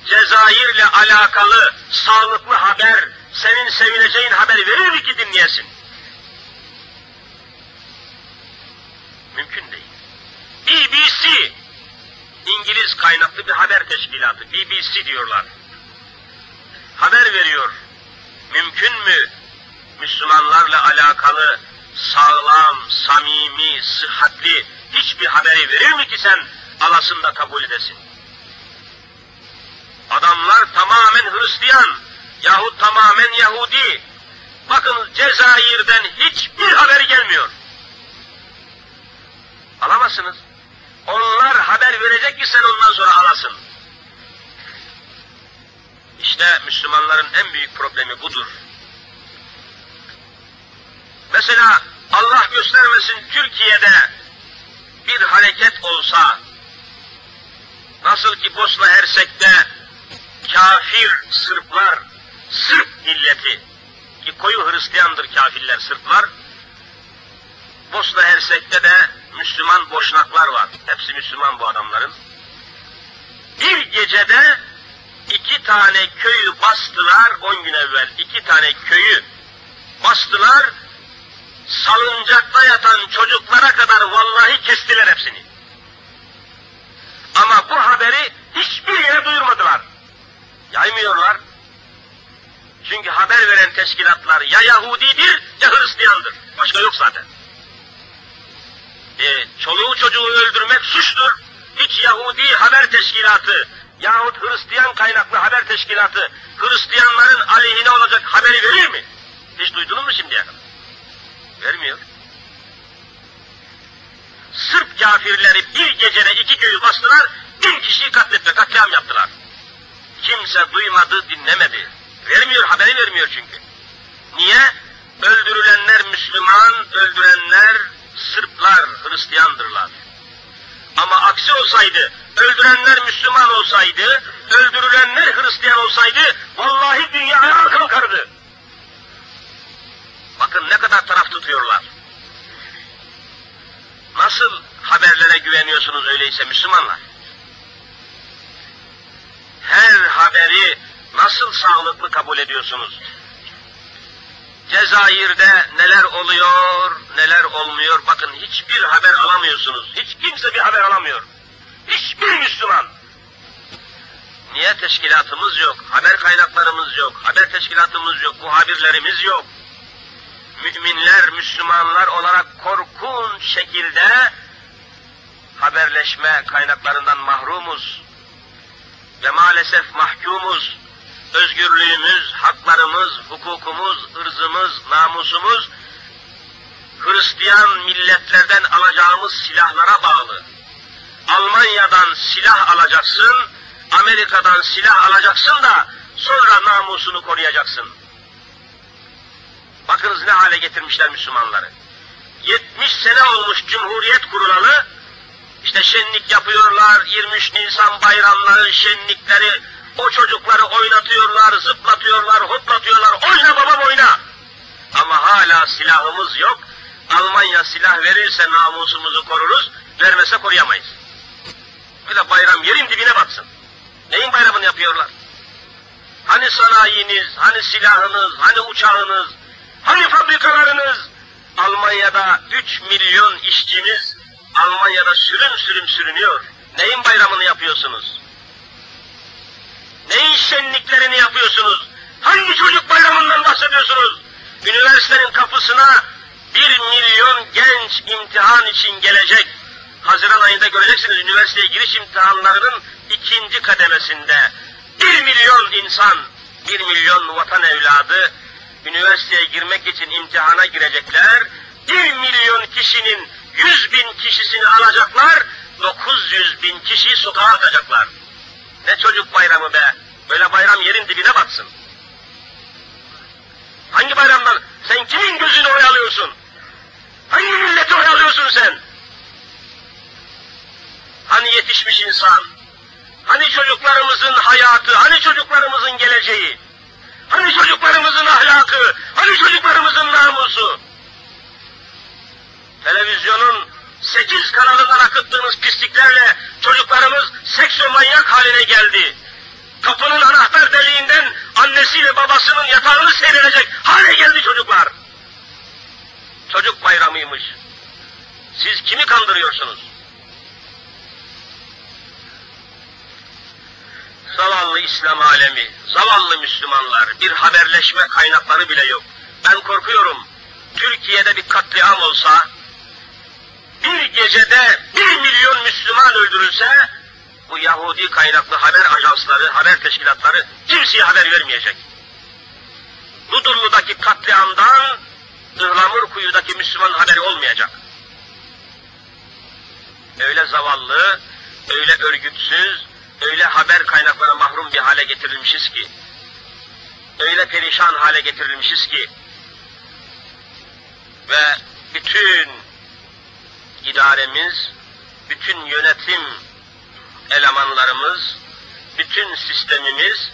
[SPEAKER 1] Cezayir'le alakalı sağlıklı haber, senin sevineceğin haber verir ki dinleyesin? Mümkün değil. BBC, İngiliz kaynaklı bir haber teşkilatı, BBC diyorlar. Haber veriyor. Mümkün mü Müslümanlarla alakalı sağlam, samimi, sıhhatli hiçbir haberi verir mi ki sen alasın da kabul edesin? Adamlar tamamen Hristiyan yahut tamamen Yahudi. Bakın Cezayir'den hiçbir haber gelmiyor. Alamazsınız. Onlar haber verecek ki sen ondan sonra alasın. İşte Müslümanların en büyük problemi budur. Mesela Allah göstermesin Türkiye'de bir hareket olsa, nasıl ki Bosna Hersek'te kafir Sırplar, Sırp milleti, ki koyu Hristiyandır kafirler Sırplar, Bosna Hersek'te de Müslüman boşnaklar var. Hepsi Müslüman bu adamların. Bir gecede iki tane köyü bastılar on gün evvel. iki tane köyü bastılar. Salıncakta yatan çocuklara kadar vallahi kestiler hepsini. Ama bu haberi hiçbir yere duyurmadılar. Yaymıyorlar. Çünkü haber veren teşkilatlar ya Yahudidir ya Hristiyandır. Başka yok zaten e, çoluğu çocuğu öldürmek suçtur. Hiç Yahudi haber teşkilatı yahut Hristiyan kaynaklı haber teşkilatı Hristiyanların aleyhine olacak haberi verir mi? Hiç duydunuz mu şimdiye kadar? Vermiyor. Sırp kafirleri bir gecede iki köyü bastılar, bin kişiyi katletti, katliam yaptılar. Kimse duymadı, dinlemedi. Vermiyor, haberi vermiyor çünkü. Niye? Öldürülenler Müslüman, öldürenler Sırplar Hristiyandırlar. Ama aksi olsaydı, öldürenler Müslüman olsaydı, öldürülenler Hristiyan olsaydı, vallahi dünya ayağa kalkardı. Bakın ne kadar taraf tutuyorlar. Nasıl haberlere güveniyorsunuz öyleyse Müslümanlar? Her haberi nasıl sağlıklı kabul ediyorsunuz? Cezayir'de neler oluyor, neler olmuyor. Bakın hiçbir haber alamıyorsunuz. Hiç kimse bir haber alamıyor. Hiçbir Müslüman. Niye teşkilatımız yok, haber kaynaklarımız yok, haber teşkilatımız yok, muhabirlerimiz yok. Müminler, Müslümanlar olarak korkunç şekilde haberleşme kaynaklarından mahrumuz. Ve maalesef mahkumuz özgürlüğümüz, haklarımız, hukukumuz, ırzımız, namusumuz Hristiyan milletlerden alacağımız silahlara bağlı. Almanya'dan silah alacaksın, Amerika'dan silah alacaksın da sonra namusunu koruyacaksın. Bakınız ne hale getirmişler Müslümanları. 70 sene olmuş Cumhuriyet kurulalı, işte şenlik yapıyorlar, 23 Nisan bayramları, şenlikleri, o çocukları oynatıyorlar, zıplatıyorlar, hoplatıyorlar. Oyna babam oyna. Ama hala silahımız yok. Almanya silah verirse namusumuzu koruruz, vermese koruyamayız. Bir de bayram yerin dibine batsın. Neyin bayramını yapıyorlar? Hani sanayiniz, hani silahınız, hani uçağınız, hani fabrikalarınız? Almanya'da 3 milyon işçimiz Almanya'da sürün sürün sürünüyor. Neyin bayramını yapıyorsunuz? Ne şenliklerini yapıyorsunuz? Hangi çocuk bayramından bahsediyorsunuz? Üniversitenin kapısına bir milyon genç imtihan için gelecek. Haziran ayında göreceksiniz üniversiteye giriş imtihanlarının ikinci kademesinde. Bir milyon insan, bir milyon vatan evladı üniversiteye girmek için imtihana girecekler. Bir milyon kişinin yüz bin kişisini alacaklar, dokuz yüz bin kişi sokağa atacaklar. Ne çocuk bayramı be. Böyle bayram yerin dibine batsın. Hangi bayramdan? Sen kimin gözünü oyalıyorsun? Hangi milleti oyalıyorsun sen? Hani yetişmiş insan? Hani çocuklarımızın hayatı? Hani çocuklarımızın geleceği? Hani çocuklarımızın ahlakı? Hani çocuklarımızın namusu? Televizyonun sekiz kanalından akıp akıttığınız pisliklerle çocuklarımız seksomanyak haline geldi. Kapının anahtar deliğinden annesiyle babasının yatağını seyredecek hale geldi çocuklar. Çocuk bayramıymış. Siz kimi kandırıyorsunuz? Zavallı İslam alemi, zavallı Müslümanlar, bir haberleşme kaynakları bile yok. Ben korkuyorum, Türkiye'de bir katliam olsa, bir gecede bir milyon Müslüman öldürülse, bu Yahudi kaynaklı haber ajansları, haber teşkilatları kimseye haber vermeyecek. Ludurlu'daki katliamdan Ihlamur kuyudaki Müslüman haberi olmayacak. Öyle zavallı, öyle örgütsüz, öyle haber kaynaklarına mahrum bir hale getirilmişiz ki, öyle perişan hale getirilmişiz ki, ve bütün idaremiz, bütün yönetim elemanlarımız, bütün sistemimiz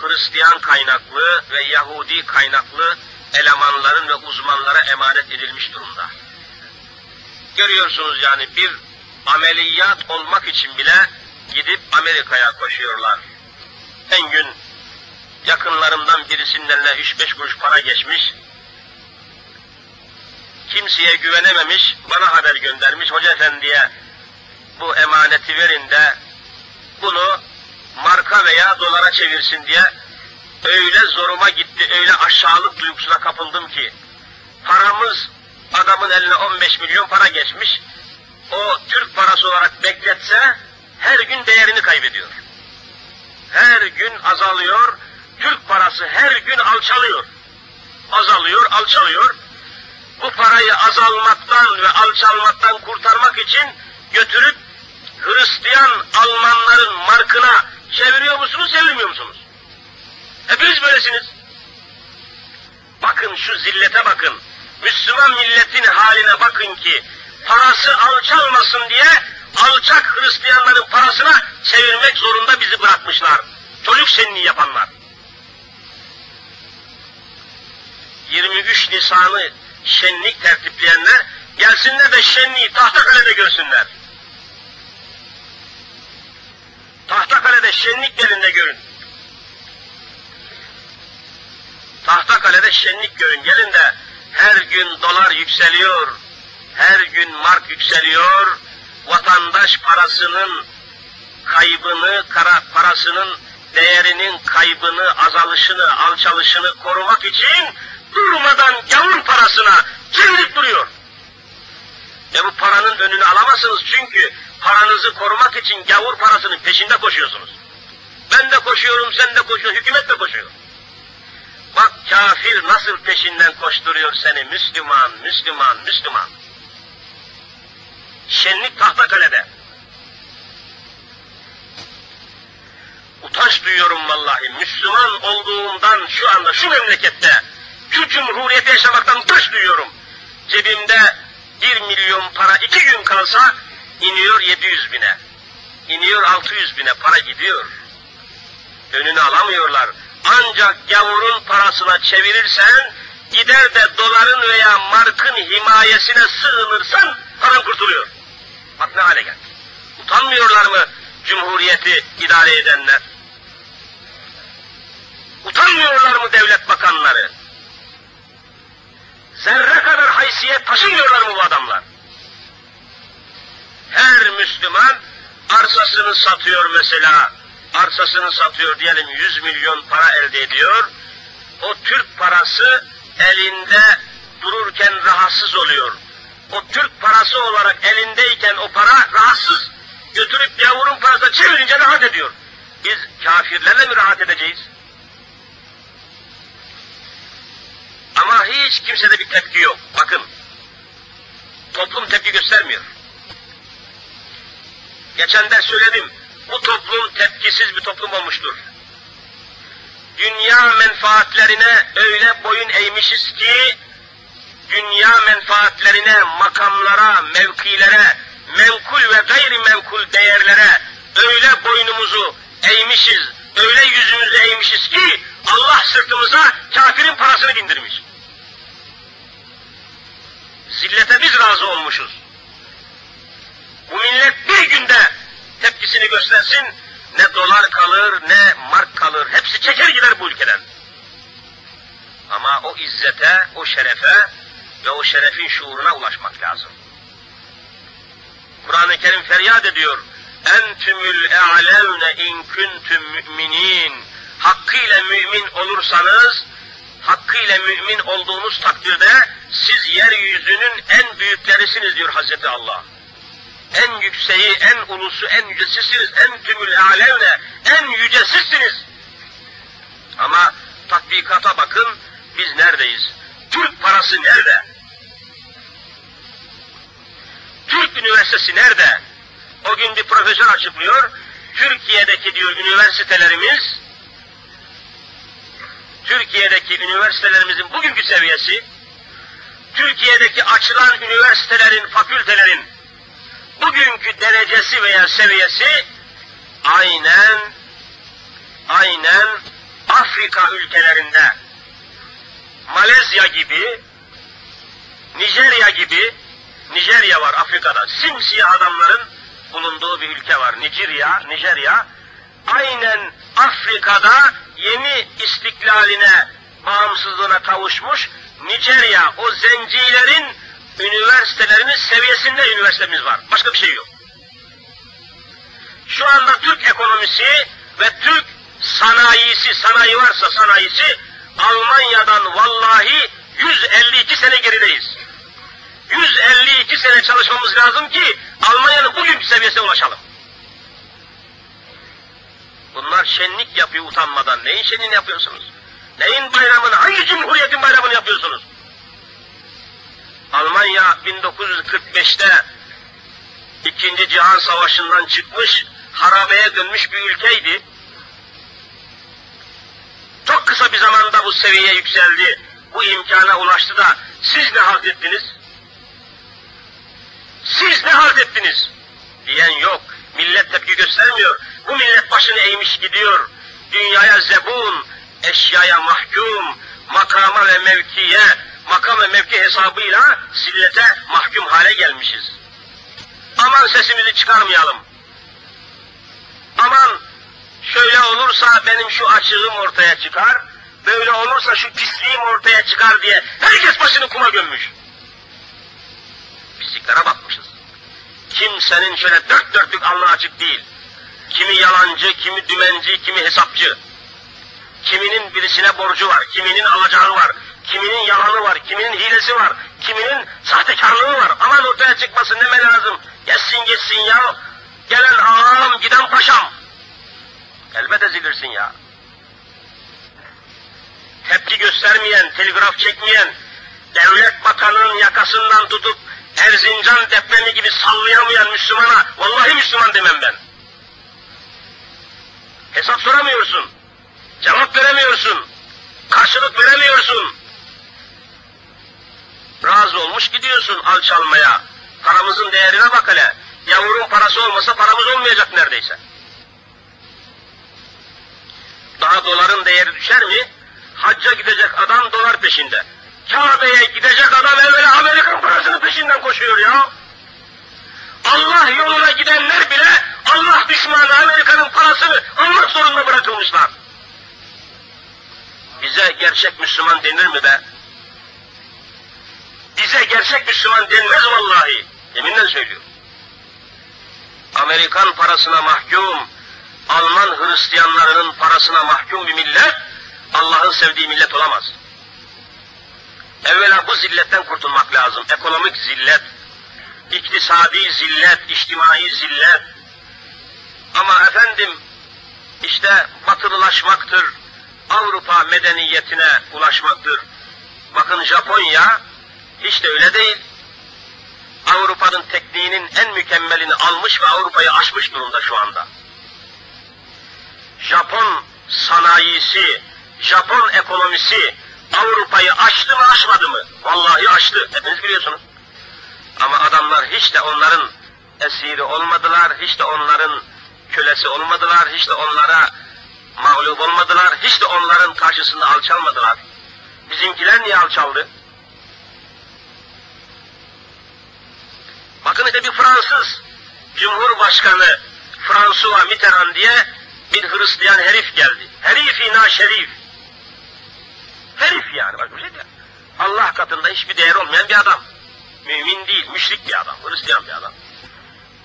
[SPEAKER 1] Hristiyan kaynaklı ve Yahudi kaynaklı elemanların ve uzmanlara emanet edilmiş durumda. Görüyorsunuz yani bir ameliyat olmak için bile gidip Amerika'ya koşuyorlar. En gün yakınlarımdan birisinin eline 3-5 kuruş para geçmiş, kimseye güvenememiş, bana haber göndermiş, hoca efendiye bu emaneti verin de bunu marka veya dolara çevirsin diye öyle zoruma gitti, öyle aşağılık duygusuna kapıldım ki paramız adamın eline 15 milyon para geçmiş, o Türk parası olarak bekletse her gün değerini kaybediyor. Her gün azalıyor, Türk parası her gün alçalıyor. Azalıyor, alçalıyor. Bu parayı azalmaktan ve alçalmaktan kurtarmak için götürüp Hristiyan Almanların markına çeviriyor musunuz, çevirmiyor musunuz? Hepiniz böylesiniz. Bakın şu zillete bakın. Müslüman milletin haline bakın ki parası alçalmasın diye alçak Hristiyanların parasına çevirmek zorunda bizi bırakmışlar. Çocuk şenliği yapanlar. 23 Nisan'ı şenlik tertipleyenler gelsinler de şenliği Tahtakale'de görsünler. Tahtakale'de şenlik yerinde görün. Tahtakale'de şenlik görün. Gelin de her gün dolar yükseliyor, her gün mark yükseliyor, vatandaş parasının kaybını, kara, parasının değerinin kaybını, azalışını, alçalışını korumak için durmadan gavur parasına çevirip duruyor. Ve bu paranın önünü alamazsınız çünkü paranızı korumak için gavur parasının peşinde koşuyorsunuz. Ben de koşuyorum, sen de koşuyorsun, hükümet de koşuyor. Bak kafir nasıl peşinden koşturuyor seni Müslüman, Müslüman, Müslüman. Şenlik Tahtakale'de. Utanç duyuyorum vallahi. Müslüman olduğumdan şu anda şu memlekette şu cumhuriyeti yaşamaktan utanç duyuyorum. Cebimde bir milyon para iki gün kalsa iniyor 700 bine. iniyor 600 bine para gidiyor. Önünü alamıyorlar. Ancak gavurun parasına çevirirsen, gider de doların veya markın himayesine sığınırsan paran kurtuluyor. Bak ne hale geldi. Utanmıyorlar mı Cumhuriyeti idare edenler? Utanmıyorlar mı devlet bakanları? Zerre kadar haysiyet taşımıyorlar mı bu adamlar? Her Müslüman arsasını satıyor mesela, arsasını satıyor diyelim 100 milyon para elde ediyor. O Türk parası elinde dururken rahatsız oluyor. O Türk parası olarak elindeyken o para rahatsız. Götürüp yavurun parasına çevirince rahat ediyor. Biz kafirlerle mi rahat edeceğiz? Ama hiç kimsede bir tepki yok. Bakın, toplum tepki göstermiyor. Geçen de söyledim, bu toplum tepkisiz bir toplum olmuştur. Dünya menfaatlerine öyle boyun eğmişiz ki, dünya menfaatlerine, makamlara, mevkilere, menkul ve gayri menkul değerlere öyle boynumuzu eğmişiz, öyle yüzümüzü eğmişiz ki, Allah sırtımıza kafirin parasını bindirmiş. Zillete biz razı olmuşuz. Bu millet bir günde tepkisini göstersin, ne dolar kalır, ne mark kalır, hepsi çeker gider bu ülkeden. Ama o izzete, o şerefe ve o şerefin şuuruna ulaşmak lazım. Kur'an-ı Kerim feryat ediyor. Entümül e'levne in kuntum müminin. Hakkıyla mümin olursanız, hakkıyla mümin olduğunuz takdirde siz yeryüzünün en büyüklerisiniz diyor Hazreti Allah. En yükseği, en ulusu, en yücesisiniz. En tümül alevne, en yücesizsiniz. Ama tatbikata bakın, biz neredeyiz? Türk parası nerede? Türk Üniversitesi nerede? O gün bir profesör açıklıyor. Türkiye'deki diyor üniversitelerimiz, Türkiye'deki üniversitelerimizin bugünkü seviyesi, Türkiye'deki açılan üniversitelerin, fakültelerin bugünkü derecesi veya seviyesi aynen aynen Afrika ülkelerinde. Malezya gibi Nijerya gibi Nijerya var Afrika'da. Simsiyah adamların bulunduğu bir ülke var. Nijerya Nijerya. Aynen Afrika'da yeni istiklaline bağımsızlığına kavuşmuş Nijerya o zencilerin üniversitelerimiz seviyesinde üniversitemiz var. Başka bir şey yok. Şu anda Türk ekonomisi ve Türk sanayisi, sanayi varsa sanayisi Almanya'dan vallahi 152 sene gerideyiz. 152 sene çalışmamız lazım ki Almanya'nın bugünkü seviyesine ulaşalım. Bunlar şenlik yapıyor utanmadan. Neyin şenliğini yapıyorsunuz? Neyin bayramını, hangi cumhuriyetin bayramını yapıyorsunuz? Almanya 1945'te İkinci Cihan Savaşı'ndan çıkmış, harabeye dönmüş bir ülkeydi. Çok kısa bir zamanda bu seviyeye yükseldi, bu imkana ulaştı da siz ne halt ettiniz? Siz ne halt ettiniz? Diyen yok. Millet tepki göstermiyor. Bu millet başını eğmiş gidiyor. Dünyaya zebun, eşyaya mahkum, makama ve mevkiye, makam ve mevki hesabıyla sillete mahkum hale gelmişiz. Aman sesimizi çıkarmayalım. Aman şöyle olursa benim şu açığım ortaya çıkar, böyle olursa şu pisliğim ortaya çıkar diye herkes başını kuma gömmüş. Pisliklere bakmışız. Kimsenin şöyle dört dörtlük alnı açık değil. Kimi yalancı, kimi dümenci, kimi hesapçı. Kiminin birisine borcu var, kiminin alacağı var, kiminin yalanı var, kiminin hilesi var, kiminin sahtekarlığı var. Aman ortaya çıkmasın deme lazım. Geçsin geçsin ya. Gelen ağam, giden paşam. Elbet ezilirsin ya. Tepki göstermeyen, telgraf çekmeyen, devlet bakanının yakasından tutup Erzincan depremi gibi sallayamayan Müslümana vallahi Müslüman demem ben. Hesap soramıyorsun. Cevap veremiyorsun. Karşılık veremiyorsun. Razı olmuş gidiyorsun alçalmaya. Paramızın değerine bak hele. Yavurun parası olmasa paramız olmayacak neredeyse. Daha doların değeri düşer mi? Hacca gidecek adam dolar peşinde. Kabe'ye gidecek adam evvela Amerikan parasının peşinden koşuyor ya. Allah yoluna gidenler bile Allah düşmanı Amerika'nın parasını almak zorunda bırakılmışlar. Bize gerçek Müslüman denir mi be? Bize gerçek Müslüman denmez vallahi. Yeminle söylüyorum. Amerikan parasına mahkum, Alman Hristiyanlarının parasına mahkum bir millet, Allah'ın sevdiği millet olamaz. Evvela bu zilletten kurtulmak lazım. Ekonomik zillet, iktisadi zillet, içtimai zillet. Ama efendim, işte batılılaşmaktır, Avrupa medeniyetine ulaşmaktır. Bakın Japonya hiç de öyle değil. Avrupa'nın tekniğinin en mükemmelini almış ve Avrupa'yı aşmış durumda şu anda. Japon sanayisi, Japon ekonomisi Avrupa'yı aştı mı aşmadı mı? Vallahi aştı. Hepiniz biliyorsunuz. Ama adamlar hiç de onların esiri olmadılar, hiç de onların kölesi olmadılar, hiç de onlara mağlup olmadılar, hiç de onların karşısında alçalmadılar. Bizimkiler niye alçaldı? Bakın işte bir Fransız Cumhurbaşkanı François Mitterrand diye bir Hristiyan herif geldi. Herifi na şerif. Herif yani bak bir şey de. Allah katında hiçbir değer olmayan bir adam. Mümin değil, müşrik bir adam, Hristiyan bir adam.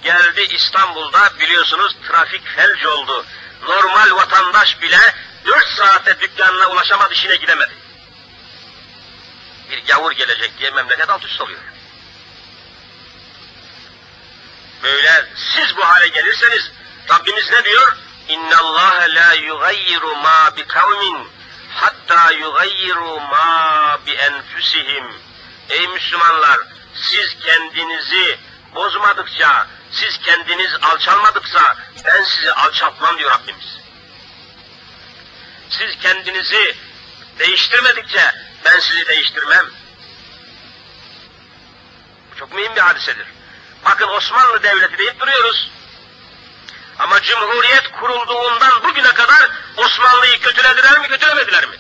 [SPEAKER 1] Geldi İstanbul'da biliyorsunuz trafik felç oldu. Normal vatandaş bile dört saate dükkanına ulaşamadı, işine gidemedi. Bir gavur gelecek diye memleket alt üst oluyor. Böyle siz bu hale gelirseniz Rabbimiz ne diyor? İnna Allah la yugayyiru ma bi kavmin hatta yugayyiru ma bi enfusihim. Ey Müslümanlar, siz kendinizi bozmadıkça, siz kendiniz alçalmadıkça ben sizi alçaltmam diyor Rabbimiz. Siz kendinizi değiştirmedikçe ben sizi değiştirmem. Bu çok mühim bir hadisedir. Bakın Osmanlı Devleti deyip duruyoruz. Ama Cumhuriyet kurulduğundan bugüne kadar Osmanlı'yı kötülediler mi, kötülemediler mi?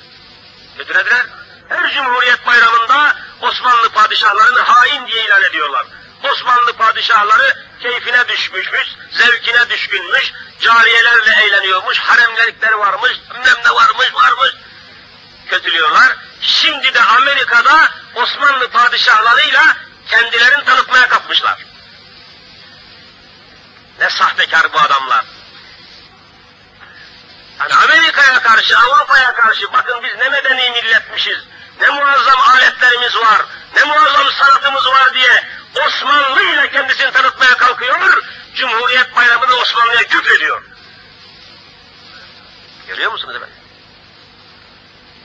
[SPEAKER 1] Kötülediler. Her Cumhuriyet bayramında Osmanlı padişahlarını hain diye ilan ediyorlar. Osmanlı padişahları keyfine düşmüşmüş, zevkine düşkünmüş, cariyelerle eğleniyormuş, haremlerikleri varmış, bilmem ne varmış, varmış. Kötülüyorlar. Şimdi de Amerika'da Osmanlı padişahlarıyla kendilerini tanıtmaya kapmışlar. Ne sahtekar bu adamlar. Yani Amerika'ya karşı, Avrupa'ya karşı bakın biz ne medeni milletmişiz, ne muazzam aletlerimiz var, ne muazzam sanatımız var diye Osmanlı ile kendisini tanıtmaya kalkıyor, Cumhuriyet Bayramı'nı Osmanlı'ya küfrediyor. Görüyor musunuz efendim?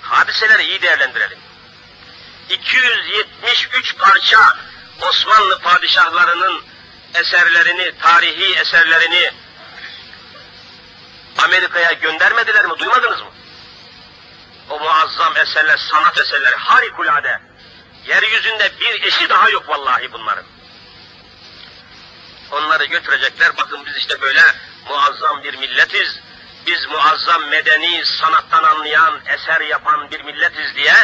[SPEAKER 1] Hadiseleri iyi değerlendirelim. 273 parça Osmanlı padişahlarının eserlerini, tarihi eserlerini Amerika'ya göndermediler mi? Duymadınız mı? O muazzam eserler, sanat eserleri harikulade. Yeryüzünde bir eşi daha yok vallahi bunların. Onları götürecekler. Bakın biz işte böyle muazzam bir milletiz. Biz muazzam medeni, sanattan anlayan, eser yapan bir milletiz diye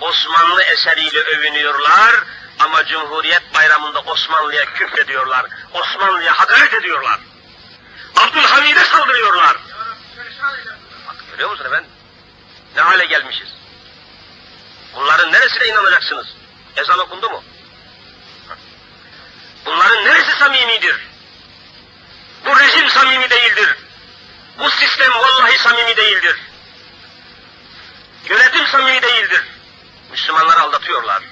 [SPEAKER 1] Osmanlı eseriyle övünüyorlar. Ama Cumhuriyet Bayramı'nda Osmanlı'ya küfrediyorlar. Osmanlı'ya hakaret ediyorlar. Abdülhamid'e saldırıyorlar. Bak görüyor musun efendim? Ne hale gelmişiz? Bunların neresine inanacaksınız? Ezan okundu mu? Bunların neresi samimidir? Bu rejim samimi değildir. Bu sistem vallahi samimi değildir. Yönetim samimi değildir. Müslümanları aldatıyorlar.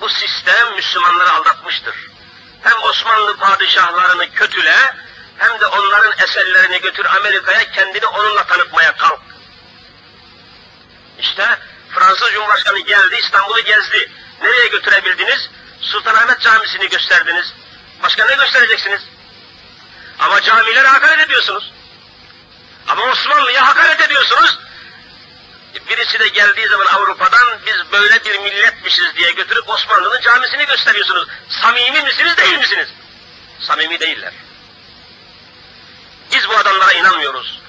[SPEAKER 1] Bu sistem Müslümanları aldatmıştır. Hem Osmanlı padişahlarını kötüle, hem de onların eserlerini götür Amerika'ya kendini onunla tanıtmaya kalk. İşte Fransız Cumhurbaşkanı geldi, İstanbul'u gezdi. Nereye götürebildiniz? Sultanahmet Camisi'ni gösterdiniz. Başka ne göstereceksiniz? Ama camilere hakaret ediyorsunuz. Ama Osmanlı'ya hakaret ediyorsunuz. Birisi de geldiği zaman Avrupa'dan biz böyle bir milletmişiz diye götürüp Osmanlı'nın camisini gösteriyorsunuz. Samimi misiniz değil misiniz? Samimi değiller. Biz bu adamlara inanmıyoruz.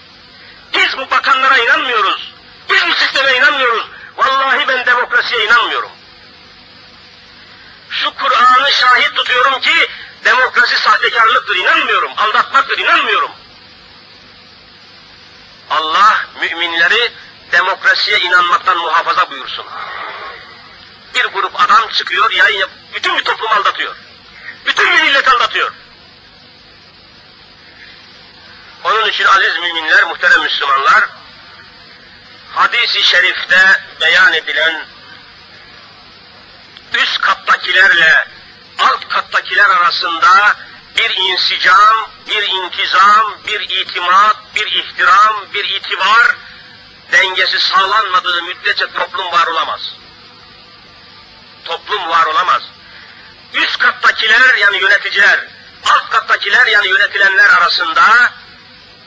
[SPEAKER 1] Biz bu bakanlara inanmıyoruz. Biz bu sisteme inanmıyoruz. Vallahi ben demokrasiye inanmıyorum. Şu Kur'an'ı şahit tutuyorum ki demokrasi sahtekarlıktır, inanmıyorum. Aldatmaktır, inanmıyorum. Allah müminleri demokrasiye inanmaktan muhafaza buyursun. Bir grup adam çıkıyor, yayın bütün bir toplum aldatıyor. Bütün bir millet aldatıyor. Onun için aziz müminler, muhterem Müslümanlar, hadisi şerifte beyan edilen üst kattakilerle alt kattakiler arasında bir insicam, bir intizam, bir itimat, bir ihtiram, bir itibar dengesi sağlanmadığı müddetçe toplum var olamaz. Toplum var olamaz. Üst kattakiler yani yöneticiler, alt kattakiler yani yönetilenler arasında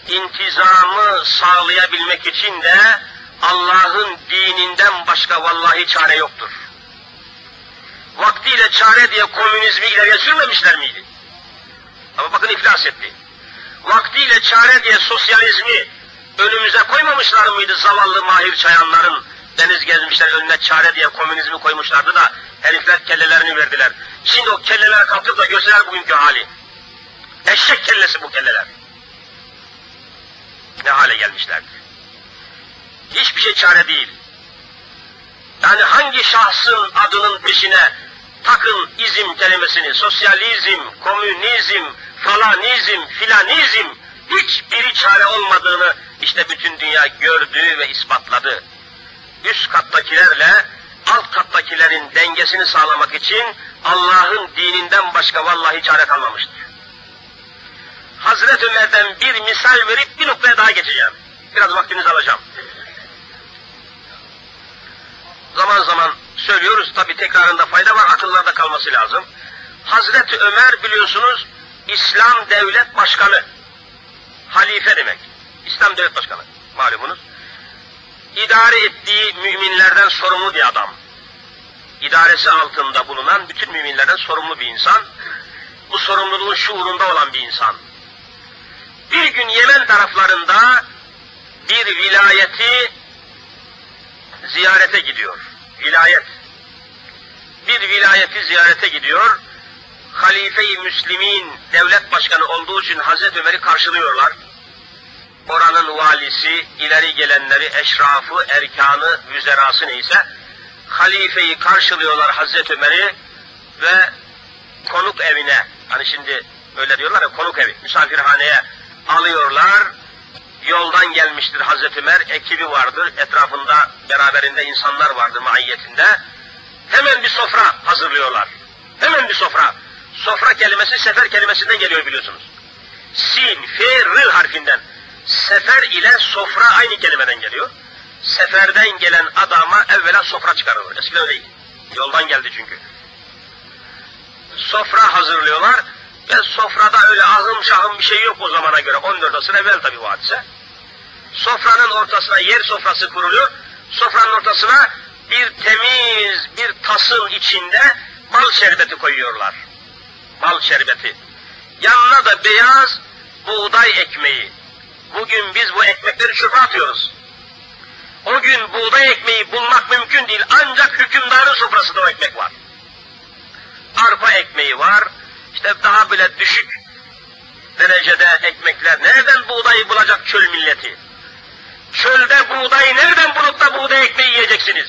[SPEAKER 1] intizamı sağlayabilmek için de Allah'ın dininden başka vallahi çare yoktur. Vaktiyle çare diye komünizmi ileriye sürmemişler miydi? Ama bakın iflas etti. Vaktiyle çare diye sosyalizmi önümüze koymamışlar mıydı zavallı mahir çayanların? Deniz gezmişler önüne çare diye komünizmi koymuşlardı da herifler kellelerini verdiler. Şimdi o kelleler kalkıp da gösterer bugünkü hali. Eşek kellesi bu kelleler. Ne hale gelmişlerdi. Hiçbir şey çare değil. Yani hangi şahsın adının peşine takın izim kelimesini, sosyalizm, komünizm, falanizm, filanizm hiçbiri çare olmadığını işte bütün dünya gördü ve ispatladı. Üst kattakilerle alt kattakilerin dengesini sağlamak için Allah'ın dininden başka vallahi çare kalmamıştır. Hazreti Ömer'den bir misal verip bir noktaya daha geçeceğim. Biraz vaktinizi alacağım. Zaman zaman söylüyoruz tabi tekrarında fayda var akıllarda kalması lazım. Hazreti Ömer biliyorsunuz İslam devlet başkanı. Halife demek. İslam devlet başkanı malumunuz. İdare ettiği müminlerden sorumlu bir adam. İdaresi altında bulunan bütün müminlerden sorumlu bir insan. Bu sorumluluğun şuurunda olan bir insan. Bir gün Yemen taraflarında bir vilayeti ziyarete gidiyor. Vilayet. Bir vilayeti ziyarete gidiyor. Halife-i Müslimin devlet başkanı olduğu için Hazreti Ömer'i karşılıyorlar. Oranın valisi, ileri gelenleri, eşrafı, erkanı, müzerası neyse halifeyi karşılıyorlar Hazreti Ömer'i ve konuk evine, hani şimdi öyle diyorlar ya konuk evi, misafirhaneye alıyorlar. Yoldan gelmiştir Hazreti Ömer, ekibi vardır, etrafında beraberinde insanlar vardır maiyetinde. Hemen bir sofra hazırlıyorlar. Hemen bir sofra. Sofra kelimesi sefer kelimesinden geliyor biliyorsunuz. Sin, fe, rı harfinden. Sefer ile sofra aynı kelimeden geliyor. Seferden gelen adama evvela sofra çıkarılır. Eskiden öyleydi. Yoldan geldi çünkü. Sofra hazırlıyorlar ve sofrada öyle ahım şahım bir şey yok o zamana göre. 14 asır evvel tabi bu hadise. Sofranın ortasına yer sofrası kuruluyor. Sofranın ortasına bir temiz bir tasın içinde bal şerbeti koyuyorlar. Bal şerbeti. Yanına da beyaz buğday ekmeği. Bugün biz bu ekmekleri çöpe atıyoruz. O gün buğday ekmeği bulmak mümkün değil. Ancak hükümdarın sofrasında o ekmek var. Arpa ekmeği var. İşte daha böyle düşük derecede ekmekler. Nereden buğdayı bulacak çöl milleti? Çölde buğdayı nereden bulup da buğday ekmeği yiyeceksiniz?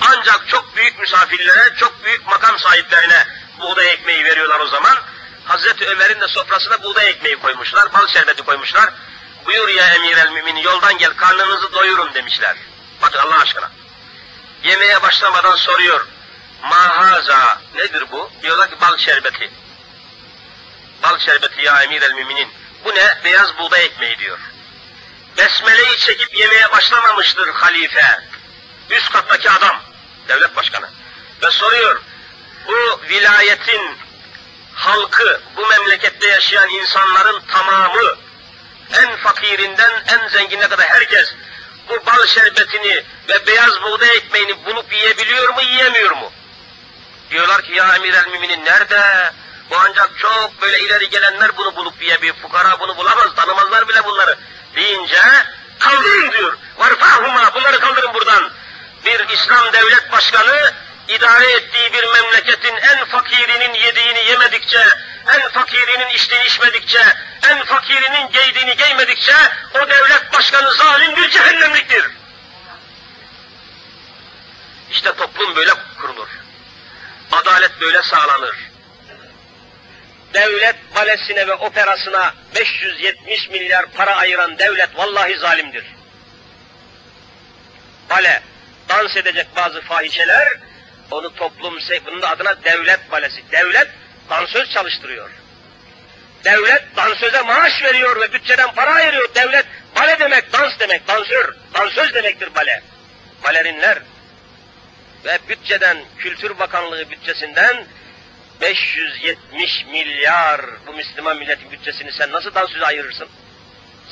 [SPEAKER 1] Ancak çok büyük misafirlere, çok büyük makam sahiplerine buğday ekmeği veriyorlar o zaman. Hazreti Ömer'in de sofrasına buğday ekmeği koymuşlar, bal şerbeti koymuşlar. Buyur ya emir el mümin yoldan gel karnınızı doyurun demişler. Bakın Allah aşkına. Yemeğe başlamadan soruyor. Mahaza nedir bu? Diyorlar ki bal şerbeti. Bal şerbeti ya emir el müminin. Bu ne? Beyaz buğday ekmeği diyor. Besmele'yi çekip yemeye başlamamıştır halife. Üst kattaki adam, devlet başkanı. Ve soruyor, bu vilayetin halkı, bu memlekette yaşayan insanların tamamı, en fakirinden en zenginine kadar herkes bu bal şerbetini ve beyaz buğday ekmeğini bulup yiyebiliyor mu, yiyemiyor mu? Diyorlar ki ya emir el müminin nerede? Bu ancak çok böyle ileri gelenler bunu bulup yiyebilir. Fukara bunu bulamaz, tanımazlar bile bunları. Deyince kaldırın diyor. Varfahuma bunları kaldırın buradan. Bir İslam devlet başkanı idare ettiği bir memleketin en fakirinin yediğini yemedikçe, en fakirinin içtiğini içmedikçe, en fakirinin giydiğini giymedikçe o devlet başkanı zalim bir cehennemliktir. İşte toplum böyle kurulur. Adalet böyle sağlanır. Devlet balesine ve operasına 570 milyar para ayıran devlet vallahi zalimdir. Bale, dans edecek bazı fahişeler, onu toplum, bunun da adına devlet balesi. Devlet dansöz çalıştırıyor. Devlet dansöze maaş veriyor ve bütçeden para ayırıyor. Devlet bale demek, dans demek, dansör, dansöz demektir bale. Balerinler ve bütçeden, Kültür Bakanlığı bütçesinden 570 milyar bu Müslüman milletin bütçesini sen nasıl dansöze ayırırsın?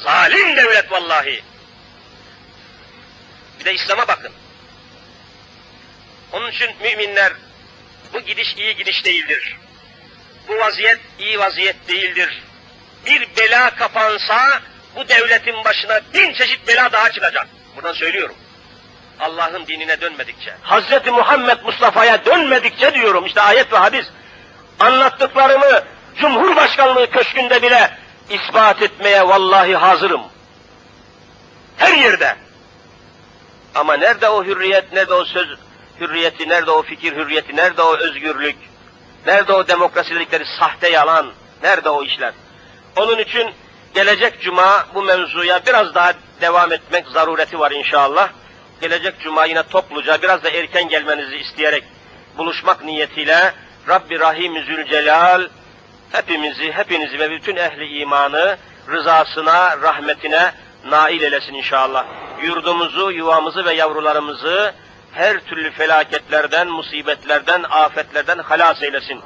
[SPEAKER 1] Zalim devlet vallahi. Bir de İslam'a bakın. Onun için müminler bu gidiş iyi gidiş değildir. Bu vaziyet iyi vaziyet değildir. Bir bela kapansa bu devletin başına bin çeşit bela daha çıkacak. Buradan söylüyorum. Allah'ın dinine dönmedikçe, Hz. Muhammed Mustafa'ya dönmedikçe diyorum işte ayet ve hadis. Anlattıklarımı
[SPEAKER 2] Cumhurbaşkanlığı köşkünde bile ispat etmeye vallahi hazırım. Her yerde. Ama nerede o hürriyet, nerede o söz hürriyeti, nerede o fikir hürriyeti, nerede o özgürlük, nerede o demokrasi dedikleri sahte yalan, nerede o işler? Onun için gelecek cuma bu mevzuya biraz daha devam etmek zarureti var inşallah. Gelecek cuma yine topluca biraz da erken gelmenizi isteyerek buluşmak niyetiyle Rabbi Rahim Zülcelal hepimizi, hepinizi ve bütün ehli imanı rızasına, rahmetine nail eylesin inşallah. Yurdumuzu, yuvamızı ve yavrularımızı her türlü felaketlerden, musibetlerden, afetlerden halas eylesin.